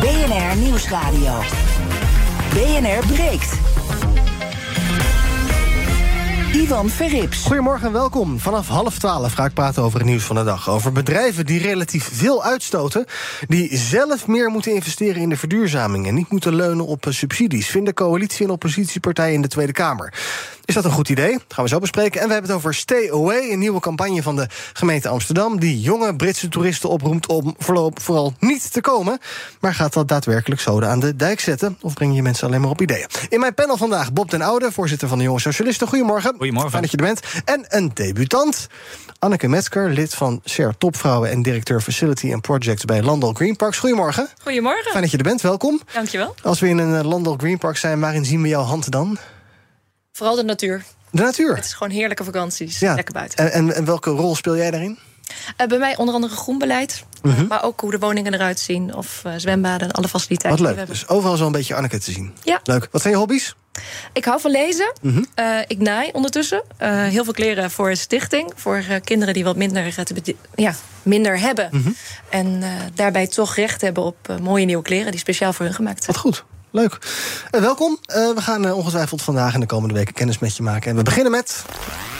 BNR Nieuwsradio. BNR breekt. Ivan Verrips. Goedemorgen en welkom. Vanaf half twaalf ga ik praten over het nieuws van de dag. Over bedrijven die relatief veel uitstoten... die zelf meer moeten investeren in de verduurzaming... en niet moeten leunen op eh, subsidies... vinden coalitie- en oppositiepartijen in de Tweede Kamer. Is dat een goed idee? Dat gaan we zo bespreken. En we hebben het over Stay Away, een nieuwe campagne van de gemeente Amsterdam... die jonge Britse toeristen oproept om voorlopig vooral niet te komen. Maar gaat dat daadwerkelijk zoden aan de dijk zetten? Of breng je mensen alleen maar op ideeën? In mijn panel vandaag Bob den Oude, voorzitter van de Jonge Socialisten. Goedemorgen. Goedemorgen. Fijn dat je er bent. En een debutant, Anneke Metzger, lid van SHARE Topvrouwen... en directeur Facility and Projects bij Landal Green Parks. Goedemorgen. Goedemorgen. Fijn dat je er bent, welkom. Dankjewel. Als we in een Landal Green Park zijn, waarin zien we jouw hand dan? Vooral de natuur. De natuur. Het is gewoon heerlijke vakanties. Ja. Lekker buiten. En, en, en welke rol speel jij daarin? Eh, bij mij onder andere groenbeleid. Mhm. Maar ook hoe de woningen eruit zien. Of eh, zwembaden, alle faciliteiten. Wat leuk. Dus overal zo een beetje Anneke te zien. Ja. Leuk. Wat zijn je hobby's? Ik hou van lezen. Mhm. Eh, ik naai ondertussen. Heel veel kleren voor een stichting. Voor kinderen die wat minder, ja, minder hebben. Mhm. En daarbij toch recht hebben op mooie nieuwe kleren. Die speciaal voor hun gemaakt zijn. Wat goed. Leuk. En welkom. Eh, we gaan eh, ongetwijfeld vandaag en de komende weken kennis met je maken. En we beginnen met...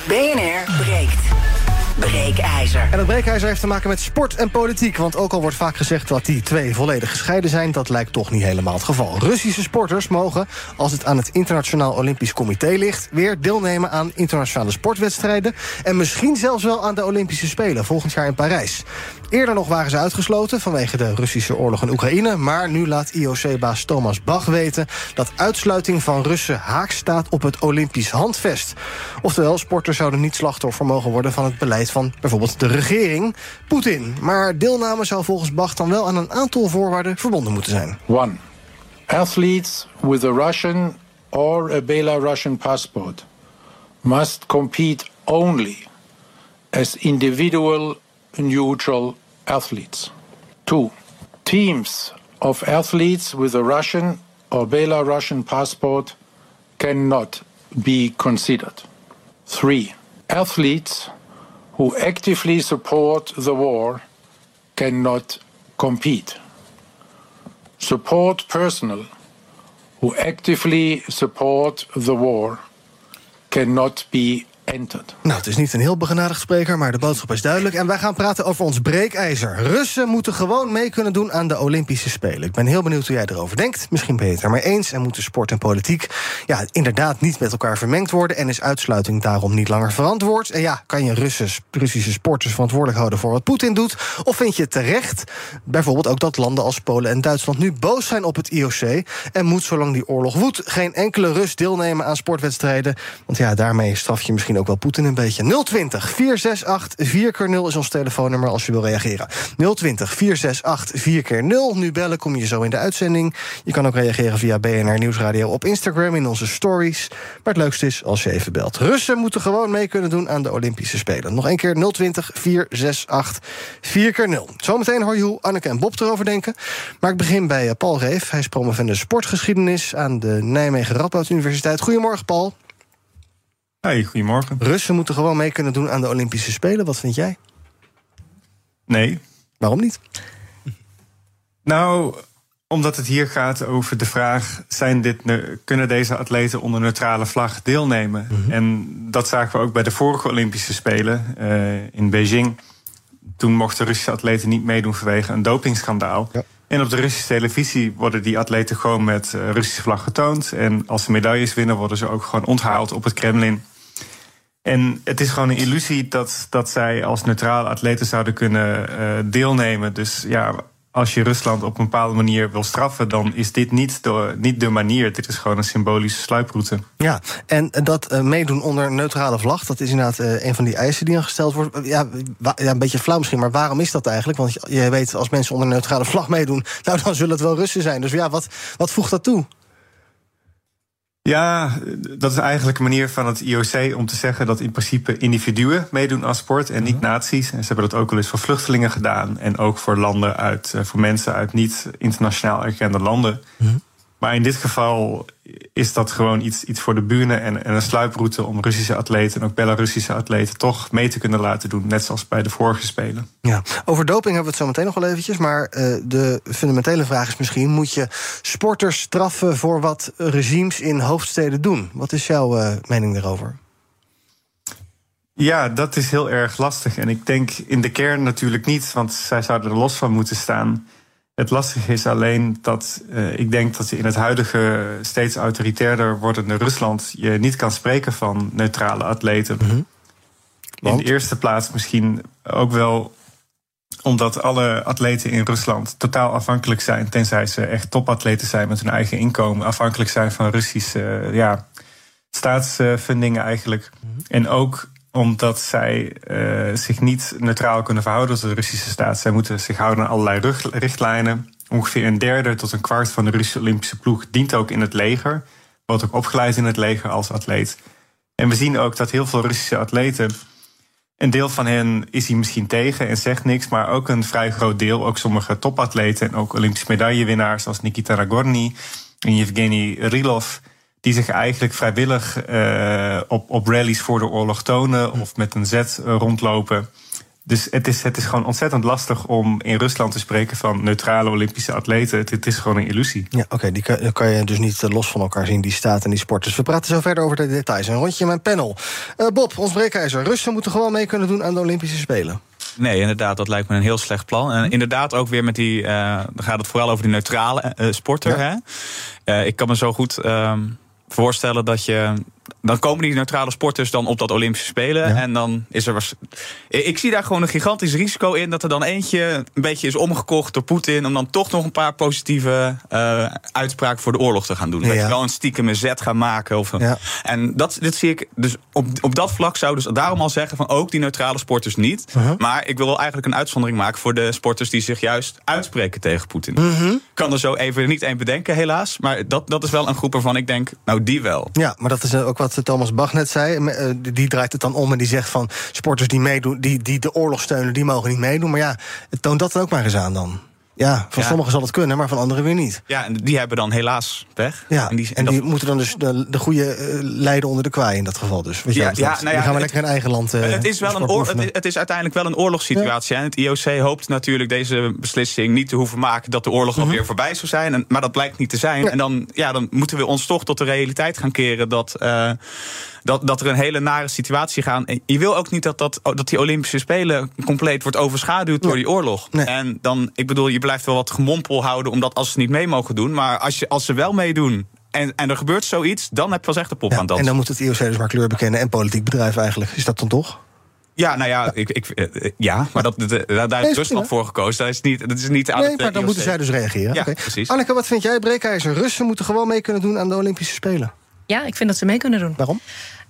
BNR breekt. Breekijzer. En dat breekijzer heeft te maken met sport en politiek. Want ook al wordt vaak gezegd dat die twee volledig gescheiden zijn... dat lijkt toch niet helemaal het geval. Russische sporters mogen, als het aan het Internationaal Olympisch Comité ligt... weer deelnemen aan internationale sportwedstrijden... en misschien zelfs wel aan de Olympische Spelen volgend jaar in Parijs. Eerder nog waren ze uitgesloten vanwege de Russische oorlog in Oekraïne... maar nu laat IOC-baas Thomas Bach weten... dat uitsluiting van Russen haak staat op het Olympisch handvest. Oftewel, sporters zouden niet slachtoffer mogen worden... van het beleid van bijvoorbeeld de regering, Poetin. Maar deelname zou volgens Bach dan wel aan een aantal voorwaarden verbonden moeten zijn. One, athletes with a Russian or a Belarusian passport must compete only as individual neutral athletes. Two, teams of athletes with a Russian or Belarusian passport cannot be considered. Three, athletes who actively support the war cannot compete support personnel who actively support the war cannot be Nou, het is niet een heel begenadigd spreker, maar de boodschap is duidelijk. En wij gaan praten over ons breekijzer. Russen moeten gewoon mee kunnen doen aan de Olympische Spelen. Ik ben heel benieuwd hoe jij erover denkt. Misschien ben je het er maar eens. En moeten sport en politiek ja, inderdaad niet met elkaar vermengd worden. En is uitsluiting daarom niet langer verantwoord? En ja, kan je Russen, Russische sporters verantwoordelijk houden voor wat Poetin doet? Of vind je terecht bijvoorbeeld ook dat landen als Polen en Duitsland nu boos zijn op het IOC? En moet zolang die oorlog woedt geen enkele Rus deelnemen aan sportwedstrijden? Want ja, daarmee straf je misschien ook wel Poetin een beetje. 020 468 4x0 is ons telefoonnummer als je wil reageren. 020 468 4x0. Nu bellen, kom je zo in de uitzending. Je kan ook reageren via BNR Nieuwsradio op Instagram in onze stories. Maar het leukste is als je even belt. Russen moeten gewoon mee kunnen doen aan de Olympische Spelen. Nog een keer 020 468 4x0. Zometeen hoor je hoe Anneke en Bob erover denken. Maar ik begin bij eh, Paul Reef. Hij is promovende sportgeschiedenis aan de Nijmegen Radboud Universiteit. Goedemorgen, Paul. Hey, goedemorgen. Russen moeten gewoon mee kunnen doen aan de Olympische Spelen. Wat vind jij? Nee. Waarom niet? Nou, omdat het hier gaat over de vraag: zijn dit, ne- kunnen deze atleten onder neutrale vlag deelnemen? En dat zagen we ook bij de vorige Olympische Spelen eh, in Beijing. Toen mochten Russische atleten niet meedoen vanwege een dopingschandaal. Ja. En op de Russische televisie worden die atleten gewoon met eh, Russische vlag getoond. En als ze medailles winnen, worden ze ook gewoon onthaald op het Kremlin. En het is gewoon een illusie dat, dat zij als neutrale atleten zouden kunnen eh, deelnemen. Dus ja, als je Rusland op een bepaalde manier wil straffen, dan is dit niet de, niet manier. Dit is gewoon een symbolische sluiproute. Ja, en dat uh, meedoen onder neutrale vlag, dat is inderdaad uh, een van die eisen die dan gesteld wordt. Ja, ja, een beetje flauw misschien, maar waarom is dat eigenlijk? Want je weet, als mensen onder neutrale vlag meedoen, nou dan zullen het wel Russen zijn. Dus ja, wat, wat voegt dat toe? Ja, dat is eigenlijk een manier van het IOC om te zeggen dat in principe individuen meedoen aan sport en niet mhm. naties. En ze hebben dat ook wel eens voor vluchtelingen gedaan en ook voor landen uit, eh, voor mensen uit niet internationaal erkende landen. Mm maar in dit geval is dat gewoon iets, iets voor de buren en, en een sluiproute om Russische atleten en ook Belarussische atleten toch mee te kunnen laten doen, net zoals bij de vorige Spelen. Ja, over doping hebben we het zo meteen nog wel eventjes, maar uh, de fundamentele vraag is misschien: moet je sporters straffen voor wat regimes in hoofdsteden doen? Wat is jouw uh, mening daarover? Ja, dat is heel erg lastig. En ik denk in de kern natuurlijk niet, want zij zouden er los van moeten staan. Het lastige is alleen dat uh, ik denk dat je in het huidige steeds autoritairder wordende Rusland je niet kan spreken van neutrale atleten. Mm In de eerste plaats misschien ook wel omdat alle atleten in Rusland totaal afhankelijk zijn, tenzij ze echt topatleten zijn met hun eigen inkomen, afhankelijk zijn van Russische ja, staatsfundingen eigenlijk. Mhm. En ook omdat zij uh, zich niet neutraal kunnen verhouden tot de Russische staat. Zij moeten zich houden aan allerlei richtlijnen. Ongeveer een derde tot een kwart van de Russische Olympische ploeg dient ook in het leger. Wordt ook opgeleid in het leger als atleet. En we zien ook dat heel veel Russische atleten. Een deel van hen is hier misschien tegen en zegt niks, maar ook een vrij groot deel, ook sommige topatleten en ook Olympische medaillewinnaars zoals Nikita Nagorny en Yevgeny Rilov die zich eigenlijk vrijwillig uh, op, op rallies voor de oorlog tonen of met een zet uh, rondlopen. Dus het is, het is gewoon ontzettend lastig om in Rusland te spreken van neutrale Olympische atleten. Het, het is gewoon een illusie. Ja, oké, die kan, kan, je dus niet eh, los van elkaar zien, die staat en die sporters. We praten zo verder over de details. Een rondje in mijn panel. Uh, Bob, ons breekijzer. Russen moeten gewoon mee kunnen doen aan de Olympische Spelen. Nee, inderdaad, dat lijkt me een heel slecht plan. En inderdaad ook weer met die, uh, dan gaat het vooral over die neutrale uh, sporter. Ja. Hè? ik kan me zo goed ehm, voorstellen dat je dan komen die neutrale sporters dan op dat Olympische Spelen. En dan is er. Was, ik zie daar gewoon een gigantisch risico in dat er dan eentje een beetje is omgekocht door Poetin. om dan toch nog een paar positieve uh, uitspraken voor de oorlog te gaan doen. Dat je wel een stiekem zet gaan maken. Of, En dat, dit zie ik. Dus op, op dat vlak zou dus daarom al zeggen van ook die neutrale sporters niet. Uh-huh. Maar ik wil wel eigenlijk een uitzondering maken voor de sporters die zich juist uitspreken tegen Poetin. Uh-huh. kan er zo even niet één bedenken, helaas. Maar dat, dat is wel een groep waarvan ik denk, nou die wel. Ja, maar dat is ook wat Thomas Bach net zei. Eh, die draait het dan om en die zegt van sporters die meedoen, die, die de oorlog steunen, die mogen niet meedoen. Maar ja, toon dat dan ook maar eens aan dan. Ja, van sommigen zal het kunnen, maar van anderen weer niet. Ja, en die hebben dan helaas pech. Ja, en die, en die moeten dan dus de, de goede uh, leiden onder de kwaai in dat geval dus. Weet ja, ja, nou ja, die gaan we lekker in eigen land uh, het, is wel een het, het, is uiteindelijk wel een oorlogssituatie. En het IOC hoopt natuurlijk deze beslissing niet te hoeven maken... dat de oorlog mm alweer voorbij zou zijn. En, maar dat blijkt niet te zijn. En dan, ja, dan moeten we ons toch tot de realiteit gaan keren... dat... Uh, dat, dat er een hele nare situatie gaat. En je wil ook niet dat, dat, dat die Olympische Spelen compleet wordt overschaduwd door die oorlog. En dan, ik bedoel, je blijft wel wat gemompel houden, omdat als ze niet mee mogen doen. Maar als, je, als ze wel meedoen en, en er gebeurt zoiets, dan heb je wel echt de pop aan dat. En dan moet het IOC dus maar kleur bekennen en politiek bedrijf eigenlijk. Is dat dan toch? Ja, nou ja, ik, ik, eh, ja maar dat, daar heeft Rusland voor gekozen. Dat is niet, dat is niet aan nee, maar dan moeten zij dus reageren. Ja, precies. Anneke, wat vind jij? Breekijzer, Russen moeten gewoon mee kunnen doen aan de Olympische Spelen. Ja, ik vind dat ze mee kunnen doen. Waarom?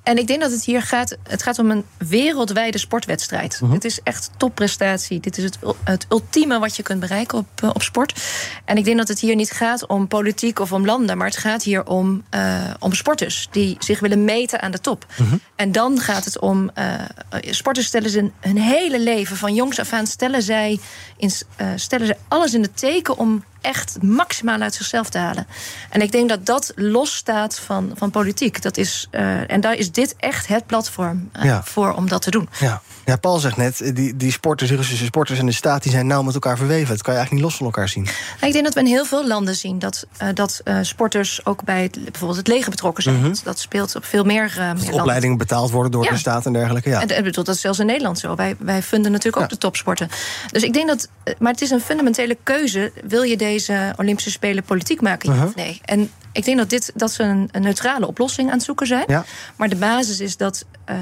En ik denk dat het hier gaat. Het gaat om een wereldwijde sportwedstrijd. Uh Het is echt topprestatie. Dit is het, het ultieme wat je kunt bereiken op, eh, op sport. En ik denk dat het hier niet gaat om politiek of om landen. Maar het gaat hier om, uh, om sporters die zich willen meten aan de top. Mhm. En dan gaat het om. Uh, sporters stellen ze hun hele leven van jongs af aan stellen zij, in, stellen zij alles in het teken om echt maximaal uit zichzelf te halen. En ik denk dat dat losstaat van, van politiek. Dat is, uh, en daar is dit echt het platform uh, voor om dat te doen. Ja. Ja, Paul zegt net, eh, die, die sporters, Russische sporters en de staat... die zijn nauw met elkaar verweven. Dat kan je eigenlijk niet los van elkaar zien. Nou, ik denk dat we in heel veel landen zien... dat, uh, dat uh, sporters ook bij het, bijvoorbeeld het leger betrokken zijn. Mm -hmm. dat, speelt op veel meer, uh, meer Opleidingen betaald worden door ja. de staat en dergelijke. Ja. En, en bedoel, dat is zelfs in Nederland zo. Wij, wij vinden natuurlijk ook de topsporten. Dus ik denk dat... Maar het is een fundamentele keuze. Wil je deze Olympische Spelen politiek maken? -huh. Nee. En ik denk dat, dit, dat ze een, een neutrale oplossing aan het zoeken zijn. Ja. Maar de basis is dat uh,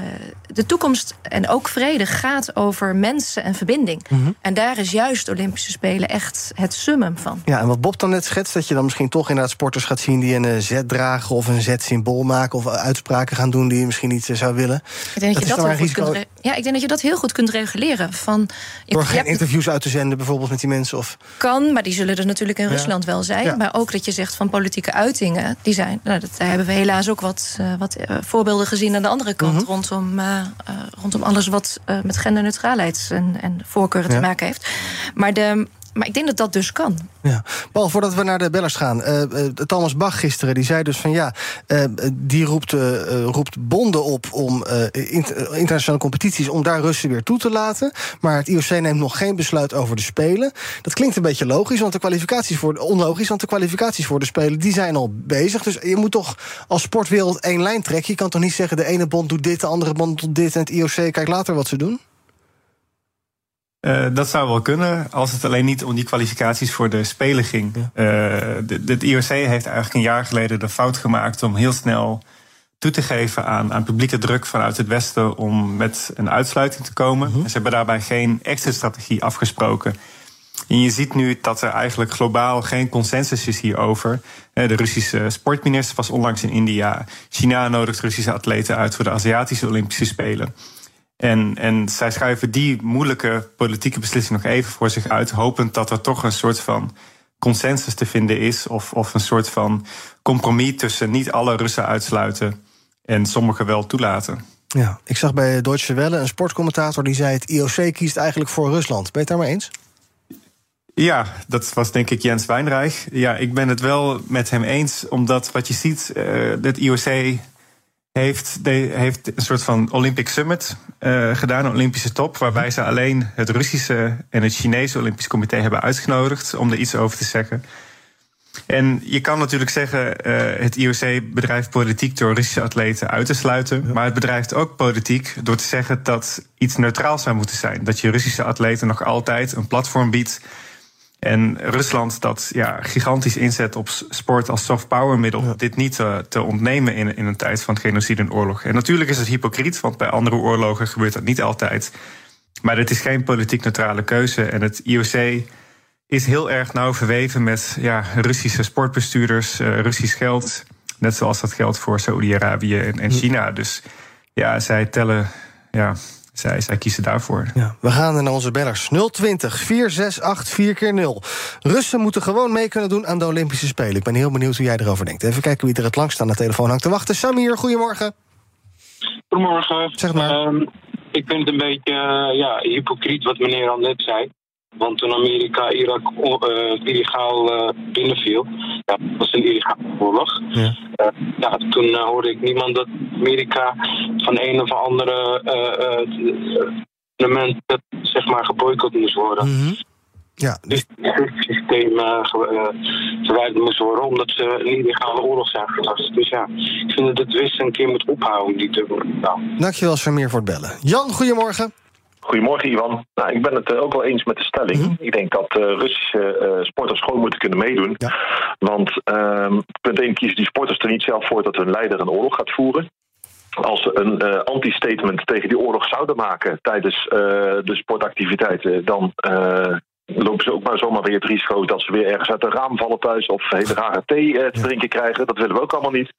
de toekomst en ook vrede gaat over mensen en verbinding. Mhm. En daar is juist de Olympische Spelen echt het summum van. Ja, en wat Bob dan net schetst, dat je dan misschien toch inderdaad sporters gaat zien die een uh, Z dragen of een Z-symbool maken of uitspraken gaan doen die je misschien niet uh, zou willen. Ik denk dat, is je dat, heel een kunt risico- re- ja, ik denk dat je dat heel goed kunt reguleren. Van, Door geen interviews uit te zenden, bijvoorbeeld met die mensen. Of... kan, maar die zullen er natuurlijk in Ja. Rusland wel zijn. Ja. Maar ook dat je zegt van politieke uitingen, die zijn. Nou, dat, daar hebben we helaas ook wat, eh, wat eh, voorbeelden gezien aan de andere kant. Mhm. rondom, eh, rondom alles wat met genderneutraliteit en, en voorkeuren Ja. te maken heeft. Maar, de, maar ik denk dat dat dus kan. Ja. Paul, voordat we naar de bellers gaan. eh, eh, Thomas Bach gisteren, die zei dus van ja, eh, die roept, roept bonden op om int- internationale competities om daar Russen weer toe te laten. Maar het IOC neemt nog geen besluit over de Spelen. Dat klinkt een beetje logisch, want de kwalificaties voor onlogisch, want de kwalificaties voor de Spelen die zijn al bezig. Dus je moet toch als sportwereld één lijn trekken. Je kan toch niet zeggen de ene bond doet dit, de andere bond doet dit en het IOC kijkt later wat ze doen? Eh, dat zou wel kunnen, als het alleen niet om die kwalificaties voor de Spelen ging. Eh, het IOC heeft eigenlijk een jaar geleden de fout gemaakt om heel snel toe te geven aan, aan publieke druk vanuit het Westen om met een uitsluiting te komen. En ze hebben daarbij geen exit-strategie afgesproken. En je ziet nu dat er eigenlijk globaal geen consensus is hierover. Eh, De Russische sportminister was onlangs in India. China nodigt Russische atleten uit voor de Aziatische Olympische Spelen. En, en zij schuiven die moeilijke politieke beslissing nog even voor zich uit, hopend dat er toch een soort van consensus te vinden is, of, of een soort van compromis tussen niet alle Russen uitsluiten en sommigen wel toelaten. Ja, ik zag bij Deutsche Welle een sportcommentator die zei: het IOC kiest eigenlijk voor Rusland. Ben je het daar maar eens? Ja, dat was denk ik Jens Wijnreich. Ja, ik ben het wel met hem eens, omdat wat je ziet, eh het IOC heeft, de, heeft een soort van Olympic Summit eh, gedaan, een Olympische top, waarbij ze alleen het Russische en het Chinese Olympisch Comité hebben uitgenodigd om er iets over te zeggen. En je kan natuurlijk zeggen, eh, het IOC bedrijft politiek door Russische atleten uit te sluiten. Maar het bedrijft ook politiek door te zeggen dat iets neutraal zou moeten zijn. Dat je Russische atleten nog altijd een platform biedt. En Rusland dat ja, gigantisch inzet op sport als soft power middel. Dit niet te, te ontnemen in, in een tijd van genocide en oorlog. En natuurlijk is het hypocriet, want bij andere oorlogen gebeurt dat niet altijd. Maar dit is geen politiek neutrale keuze. En het IOC is heel erg nauw verweven met ja, Russische sportbestuurders, eh, Russisch geld. Net zoals dat geldt voor Saoedi-Arabië en, en China. Dus ja, zij tellen, ja, zij, zij kiezen daarvoor. Ja, we gaan naar onze bellers. 020 468 4 keer 0 Russen moeten gewoon mee kunnen doen aan de Olympische Spelen. Ik ben heel benieuwd hoe jij erover denkt. Even kijken wie er het langst aan de telefoon hangt te wachten. Samir, goedemorgen. Goedemorgen. Zeg maar. Ehm, ik vind het een beetje eh, ja, hypocriet wat meneer al net zei. Want toen Amerika Irak eh, illegaal eh, binnenviel, ja, dat was een illegale oorlog. Ja. Eh, ja, toen hoorde ik niemand dat Amerika van een of andere element zeg maar geboycott moest worden. Mhm. Ja, Dus het systeem verwijderd moest worden omdat ze een illegale oorlog zijn gelast. Dus ja, ik vind dat het Westen een keer moet ophouden die dubbele taal. dankjewel Samir voor het bellen. Jan, goedemorgen. Goedemorgen, Ivan. Nou, ik ben het eh, ook wel eens met de stelling. Ik denk dat eh, Russische eh, sporters gewoon moeten kunnen meedoen. Ja. Want ehm, punt 1 kiezen die sporters er niet zelf voor dat hun leider een oorlog gaat voeren. Als ze een eh, anti-statement tegen die oorlog zouden maken tijdens de sportactiviteiten, dan lopen ze ook maar zomaar weer het risico dat ze weer ergens uit een raam vallen thuis of hele rare thee eh, te drinken krijgen. Dat willen we ook allemaal niet.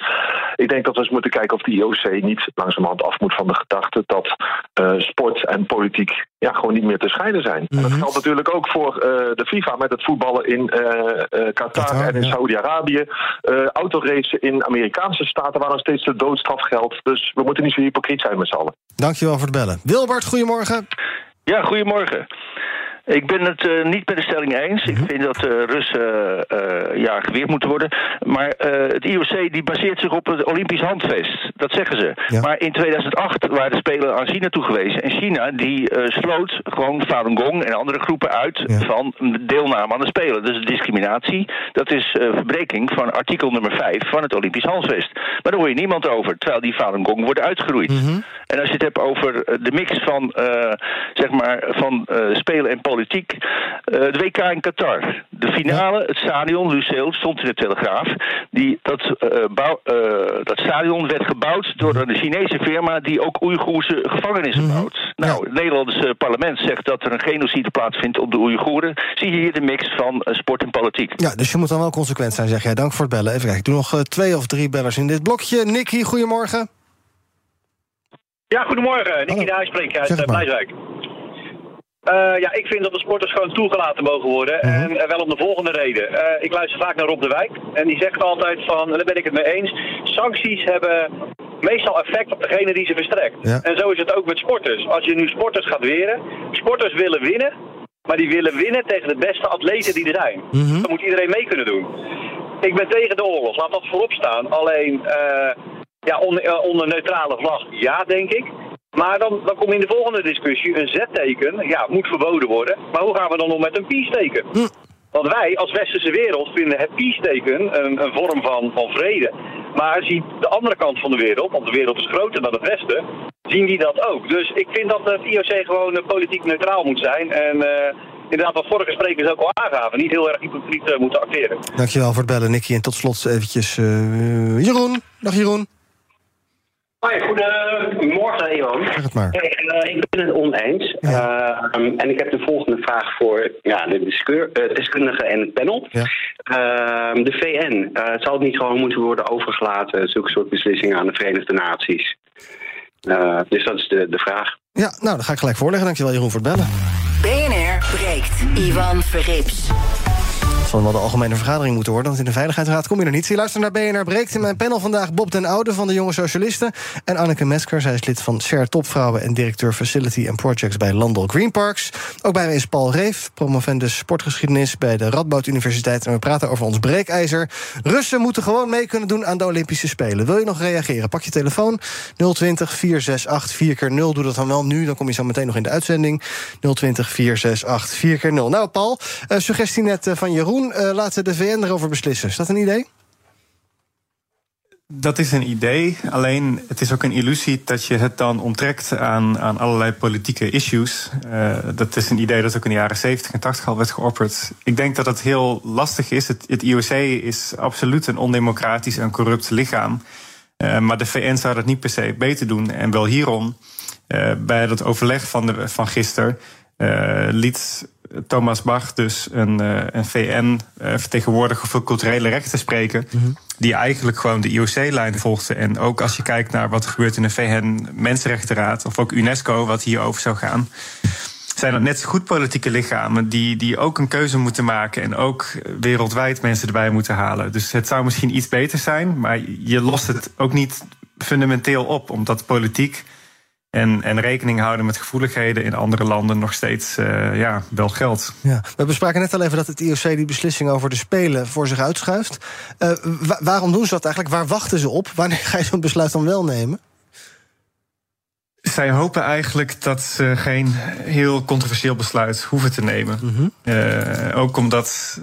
Ik denk dat we eens moeten kijken of de IOC niet langzamerhand af moet van de gedachte dat eh, sport en politiek ja, gewoon niet meer te scheiden zijn. En dat geldt natuurlijk ook voor eh, de FIFA met het voetballen in eh, eh, Qatar Qatar, en in ja. Saudi-Arabië. eh autoracen in Amerikaanse staten waar nog steeds de doodstraf geldt. Dus we moeten niet zo hypocriet zijn met z'n allen. Dankjewel voor het bellen. Wilbert, goedemorgen. Ja, goedemorgen. Ik ben het eh, niet met de stelling eens. Ik vind dat de Russen eh, ja, geweerd moeten worden. Maar het IOC die baseert zich op het Olympisch handvest. Dat zeggen ze. Ja. Maar in 2008 waren de Spelen aan China toegewezen. En China die sloot gewoon Falun Gong en andere groepen uit Ja. van deelname aan de Spelen. Dus discriminatie, dat is verbreking van artikel nummer 5 van het Olympisch handvest. Maar daar hoor je niemand over, terwijl die Falun Gong worden uitgeroeid. En als je het hebt over de mix van, zeg maar, van spelen en politiek politiek. Uh, de WK in Qatar. De finale, het stadion, Luceel, stond in de Telegraaf. Die, dat, uh, bouw, dat stadion werd gebouwd door een Chinese firma die ook Oeigoerse gevangenissen mhm. bouwt. Nou, het Nederlandse parlement zegt dat er een genocide plaatsvindt op de Oeigoeren. Zie je hier de mix van sport en politiek. Ja, dus je moet dan wel consequent zijn, zeg jij. Dank voor het bellen. Even kijken, ik doe nog twee of drie bellers in dit blokje. Nicky, goedemorgen. Ja, goedemorgen. Nicky de spreek uit Blijswijk. Uh, ja, ik vind dat de sporters gewoon toegelaten mogen worden. Mhm. En uh, wel om de volgende reden. Uh, ik luister vaak naar Rob de Wijk. En die zegt altijd van, en daar ben ik het mee eens... sancties hebben meestal effect op degene die ze verstrekt. En zo is het ook met sporters. Als je nu sporters gaat weren... sporters willen winnen... maar die willen winnen tegen de beste atleten die er zijn. Mm Dan moet iedereen mee kunnen doen. Ik ben tegen de oorlog, laat dat voorop staan. Alleen, ja, onder, onder neutrale vlag, ja, denk ik... Maar dan, dan kom je in de volgende discussie. Een Z-teken ja, moet verboden worden. Maar hoe gaan we dan om met een peace-teken? Hm. Want wij als westerse wereld vinden het peace-teken een, een, vorm van, van vrede. Maar ziet de andere kant van de wereld, want de wereld is groter dan het westen, zien die dat ook. Dus ik vind dat het IOC gewoon eh, politiek neutraal moet zijn. En uh, inderdaad, wat vorige sprekers ook al aangaven, niet heel erg hypocriet uh, moeten acteren. Dankjewel voor het bellen, Nicky. En tot slot eventjes Jeroen. Dag Jeroen. Hoi, goedemorgen, Ivan. Zeg het maar. Kijk, uh, ik ben het oneens. Ja. Uh, en ik heb de volgende vraag voor ja, de uh, deskundige en het panel. Ja. Ehm, de VN, uh, zal het niet gewoon moeten worden overgelaten, zulke soort beslissingen aan de Verenigde Naties? dus dat is de, de vraag. Ja, nou, dan ga ik gelijk voorleggen. Dankjewel, Jeroen, voor het bellen. BNR breekt. Ivan Verrips zal wel de algemene vergadering moeten worden... want in de Veiligheidsraad kom je er niet. Je luistert naar BNR Breekt. In mijn panel vandaag Bob den Oude van de Jonge Socialisten... en Anneke Mesker, zij is lid van SHARE Topvrouwen... en directeur Facility and Projects bij Landel Green Parks. Ook bij mij is Paul Reef, promovendus sportgeschiedenis... bij de Radboud Universiteit. En we praten over ons breekijzer. Russen moeten gewoon mee kunnen doen aan de Olympische Spelen. Wil je nog reageren? Pak je telefoon 020 468 4 keer 0 Doe dat dan wel nu, dan kom je zo meteen nog in de uitzending. 020 468 4 keer 0 Nou, Paul, uh, suggestie net uh, van Jeroen laten de VN erover beslissen. Is dat een idee? Dat is een idee, alleen het is ook een illusie dat je het dan onttrekt aan, aan allerlei politieke issues. Uh, dat is een idee dat ook in de jaren 70 en 80 al werd geopperd. Ik denk dat het heel lastig is. Het, het IOC is absoluut een ondemocratisch en corrupt lichaam. Uh, maar de VN zou dat niet per se beter doen. En wel hierom, bij dat overleg van, de, van gisteren, liet Thomas Bach dus een, uh, een VN-vertegenwoordiger eh, voor culturele rechten spreken. Mhm. Die eigenlijk gewoon de IOC-lijn volgde. En ook als je kijkt naar wat er gebeurt in de VN-Mensenrechtenraad, of ook UNESCO, wat hierover zou gaan. Zijn dat net zo goed politieke lichamen die, die ook een keuze moeten maken en ook wereldwijd mensen erbij moeten halen. Dus het zou misschien iets beter zijn, maar je lost het ook niet fundamenteel op, omdat politiek en, en rekening houden met gevoeligheden in andere landen nog steeds uh, ja, wel geldt. Ja. We bespraken net al even dat het IOC die beslissing over de Spelen voor zich uitschuift. Uh, waarom doen ze dat eigenlijk? Waar wachten ze op? Wanneer ga je zo'n besluit dan wel nemen? Zij hopen eigenlijk dat ze geen heel controversieel besluit hoeven te nemen. Mm uh, ook omdat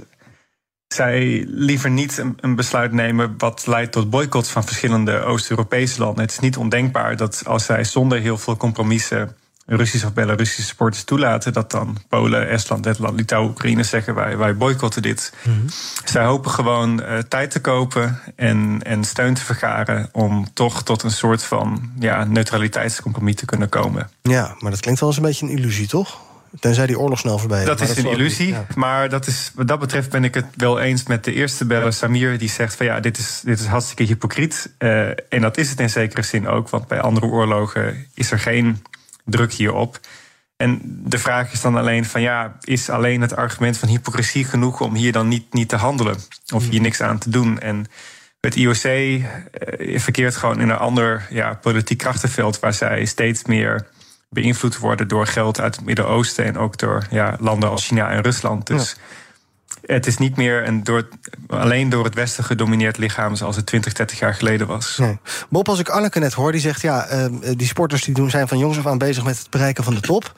zij liever niet een, besluit nemen wat leidt tot boycotts van verschillende Oost-Europese landen. Het is niet ondenkbaar dat als zij zonder heel veel compromissen Russische of Belarusische sporters toelaten, dat dan Polen, Estland, Letland, Litouwen, Oekraïne zeggen wij, wij boycotten dit. Mm Zij hopen gewoon uh, tijd te kopen en, en steun te vergaren om toch tot een soort van ja, neutraliteitscompromis te kunnen komen. Ja, maar dat klinkt wel eens een beetje een illusie, toch? Tenzij die oorlog snel voorbij is. Dat is een illusie. Maar dat is, wat dat betreft ben ik het wel eens met de eerste beller, Samir. Die zegt van ja, dit is, dit is hartstikke hypocriet. Uh, en dat is het in zekere zin ook. Want bij andere oorlogen is er geen druk hierop. En de vraag is dan alleen van ja, is alleen het argument van hypocrisie genoeg om hier dan niet, niet te handelen? Of hier hmm. niks aan te doen? En het IOC uh, eh, verkeert gewoon in een ander ja, politiek krachtenveld waar zij steeds meer beïnvloed worden door geld uit het Midden-Oosten en ook door ja, landen als China en Rusland. Dus het is niet meer een door, alleen door het Westen gedomineerd lichaam zoals het 20, 30 jaar geleden was. Nee. Bob, als ik Anneke net hoor, die zegt ja, uh, die sporters die doen, zijn van jongs af aan bezig met het bereiken van de top.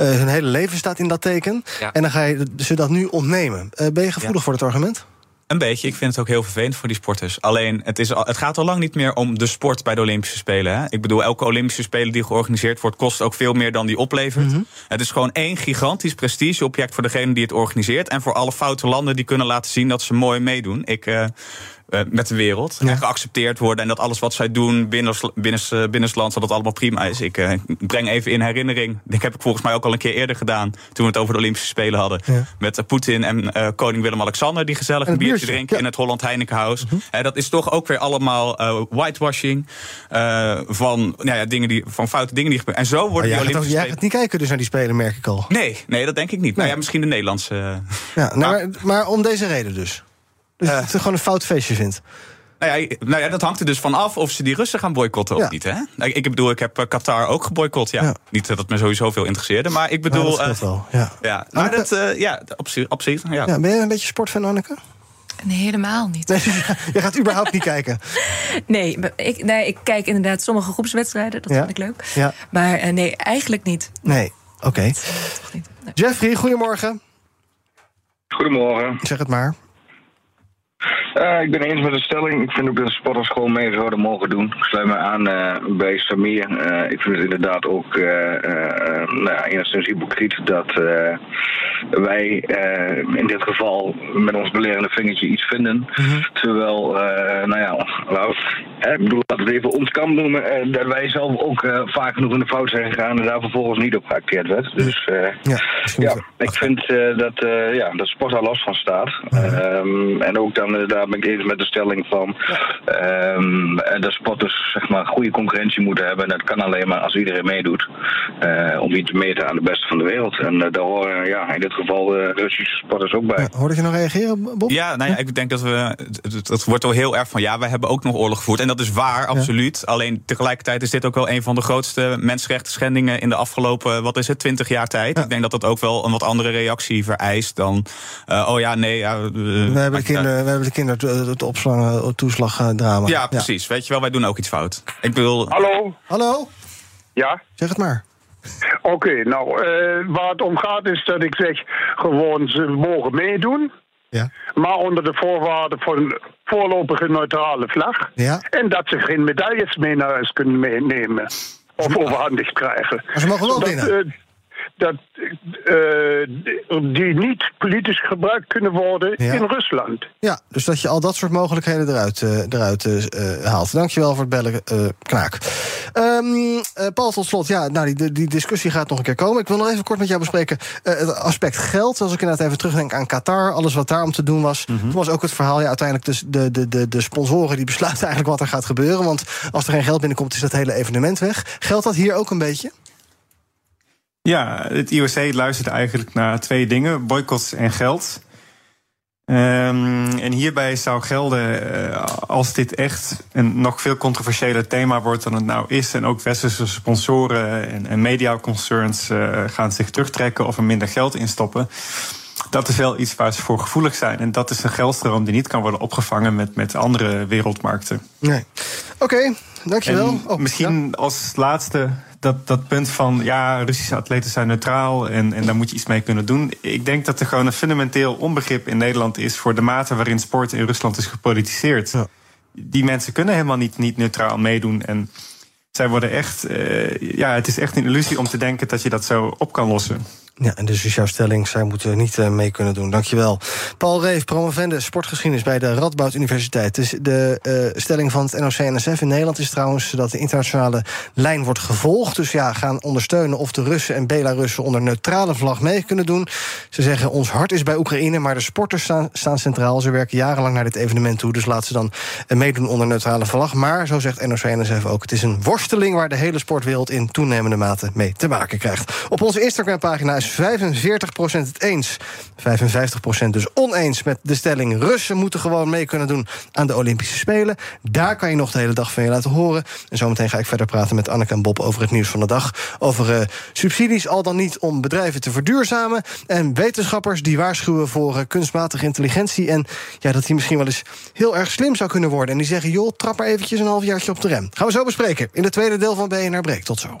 Uh, hun hele leven staat in dat teken. En dan ga je ze dat nu ontnemen. Uh, ben je gevoelig voor het argument? Een beetje. Ik vind het ook heel vervelend voor die sporters. Alleen, het, is, het gaat al lang niet meer om de sport bij de Olympische Spelen. Hè? Ik bedoel, elke Olympische Spelen die georganiseerd wordt... kost ook veel meer dan die oplevert. Mhm. Het is gewoon één gigantisch prestigeobject... voor degene die het organiseert. En voor alle foute landen die kunnen laten zien dat ze mooi meedoen. Ik... Uh, uh, met de wereld. En geaccepteerd worden. En dat alles wat zij doen binnen, binnen, binnenlands, dat het allemaal prima is. Ik uh, breng even in herinnering. Ik heb ik volgens mij ook al een keer eerder gedaan. Toen we het over de Olympische Spelen hadden. Ja. Met uh, Poetin en koning Willem-Alexander. Die gezellig een, biertje drinken ja. in het Holland Heinekenhuis. -hmm. dat is toch ook weer allemaal whitewashing. van, nou ja, dingen die, van foute dingen die gebeuren. En zo worden die Olympische Spelen. Jij gaat niet kijken dus naar die Spelen, merk ik al. Nee, nee dat denk ik niet. Nee. Nou ja, misschien de Nederlandse. Ja, nou, maar, maar om deze reden dus. Dus uh, dat het gewoon een fout feestje vindt. Nou ja, nou ja, dat hangt er dus van af of ze die Russen gaan boycotten ja. of niet. Hè? Ik, ik bedoel, ik heb Qatar ook geboycott. Ja. ja. Niet dat het me sowieso veel interesseerde, maar ik bedoel. Dat uh, wel. Ja. Ja. Maar Anneke, dat, uh, ja, op, op zich. Ja. ja. Ben je een beetje sportfan, Anneke? Nee, helemaal niet. Nee, je gaat überhaupt niet kijken. Nee ik, nee, ik kijk inderdaad sommige groepswedstrijden. Dat vind ik leuk. Ja. Maar uh, nee, eigenlijk niet. Nee, oké. Okay. Nee. Jeffrey, goedemorgen. Goedemorgen. Zeg het maar. Uh, ik ben eens met de stelling. Ik vind ook dat de sporters gewoon mee zouden mogen doen. Ik sluit me aan uh, bij Samir. Uh, ik vind het inderdaad ook nou enigszins hypocriet dat wij in dit geval met ons belerende vingertje iets vinden. -hmm. Terwijl, nou ja, laat, ik bedoel, laten we het even ons kan noemen, dat wij zelf ook vaak genoeg in de fout zijn gegaan en daar vervolgens niet op geacteerd werd. Dus ja, ja ik vind dat, ja, dat sport daar last van staat. Um, en ook dan daar ben ik eens met de stelling van ja. um, dat sporters zeg maar goede concurrentie moeten hebben. En dat kan alleen maar als iedereen meedoet. Uh, om iets te meten aan de beste van de wereld. En uh, daar horen ja, in dit geval uh, Russische sporters ook bij. Ja, hoorde je nog reageren, Bob? Ja, nou ja, ik denk dat we. Het, wordt al heel erg van ja, wij hebben ook nog oorlog gevoerd. En dat is waar, absoluut. Ja. Alleen tegelijkertijd is dit ook wel een van de grootste mensenrechten schendingen in de afgelopen, wat is het, 20 jaar tijd. Ik denk dat dat ook wel een wat andere reactie vereist dan. oh ja, nee. Ja, we, hebben kinderen, hebben de kinderen het opslag, toeslagdrama. Ja, precies. Ja. Weet je wel, wij doen ook iets fout. Ik bedoel... Hallo? Hallo? Ja? Zeg het maar. Oké, okay, nou, uh, waar het om gaat is dat ik zeg gewoon ze mogen meedoen. Ja. Maar onder de voorwaarden van een voorlopige neutrale vlag. Ja. En dat ze geen medailles mee naar huis kunnen meenemen. Of overhandigd krijgen. Maar ze mogen wel binnen. Uh, dat uh, die niet politisch gebruikt kunnen worden Ja. in Rusland. Ja, dus dat je al dat soort mogelijkheden eruit, eh, eruit eh, haalt. Dankjewel voor het bellen, eh, Knaak. Ehm, eh, Paul, tot slot, ja, nou, die, die discussie gaat nog een keer komen. Ik wil nog even kort met jou bespreken eh, het aspect geld. Als ik inderdaad even terugdenk aan Qatar, alles wat daar om te doen was. Toen was ook het verhaal, ja, uiteindelijk dus de, de, de, de sponsoren... die besluiten eigenlijk wat er gaat gebeuren. Want als er geen geld binnenkomt, is dat hele evenement weg. Geldt dat hier ook een beetje? Ja, het IOC luistert eigenlijk naar twee dingen: boycotts en geld. Um, en hierbij zou gelden, uh, als dit echt een nog veel controversiëler thema wordt dan het nou is, en ook westerse sponsoren en, en mediaconcerns uh, gaan zich terugtrekken of er minder geld in stoppen. Dat is wel iets waar ze voor gevoelig zijn. En dat is een geldstroom die niet kan worden opgevangen met, met andere wereldmarkten. Nee. Oké, okay, dankjewel. En oh, misschien als laatste dat, dat punt van ja, Russische atleten zijn neutraal en, en daar moet je iets mee kunnen doen. Ik denk dat er gewoon een fundamenteel onbegrip in Nederland is voor de mate waarin sport in Rusland is gepolitiseerd. Ja. Die mensen kunnen helemaal niet, niet neutraal meedoen. En zij worden echt, uh, ja, het is echt een illusie om te denken dat je dat zo op kan lossen. Ja, en dus is jouw stelling, zij moeten niet uh, mee kunnen doen. Dankjewel. Paul Reef, promovende sportgeschiedenis bij de Radboud Universiteit. Dus de uh, stelling van het NOC-NSF in Nederland is trouwens... dat de internationale lijn wordt gevolgd. Dus ja, gaan ondersteunen of de Russen en Belarussen... onder neutrale vlag mee kunnen doen. Ze zeggen, ons hart is bij Oekraïne... maar de sporters staan, staan centraal. Ze werken jarenlang naar dit evenement toe. Dus laten ze dan uh, meedoen onder neutrale vlag. Maar, zo zegt NOC-NSF ook... het is een worsteling waar de hele sportwereld... in toenemende mate mee te maken krijgt. Op onze Instagram-pagina is 45% het eens. 55% dus oneens met de stelling... Russen moeten gewoon mee kunnen doen aan de Olympische Spelen. Daar kan je nog de hele dag van je laten horen. En zometeen ga ik verder praten met Anneke en Bob over het nieuws van de dag. Over uh, subsidies, al dan niet om bedrijven te verduurzamen. En wetenschappers die waarschuwen voor uh, kunstmatige intelligentie. En ja, dat die misschien wel eens heel erg slim zou kunnen worden. En die zeggen, joh, trap maar eventjes een halfjaartje op de rem. Gaan we zo bespreken in het tweede deel van BNR Breek. Tot zo.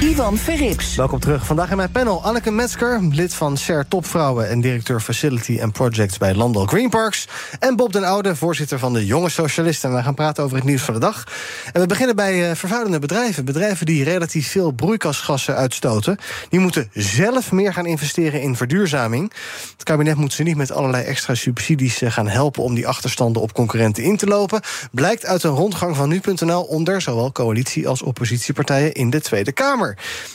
Ivan Verrips. Welkom terug. Vandaag in mijn panel Anneke Metzger, lid van Share Topvrouwen en directeur Facility and Projects bij Landal Green Parks. En Bob den Oude, voorzitter van de Jonge Socialisten. En we gaan praten over het nieuws van de dag. En we beginnen bij uh, vervuilende bedrijven. Bedrijven die relatief veel broeikasgassen uitstoten. Die moeten zelf meer gaan investeren in verduurzaming. Het kabinet moet ze niet met allerlei extra subsidies uh, gaan helpen om die achterstanden op concurrenten in te lopen. Blijkt uit een rondgang van nu.nl onder zowel coalitie als oppositiepartijen in de Tweede Kamer.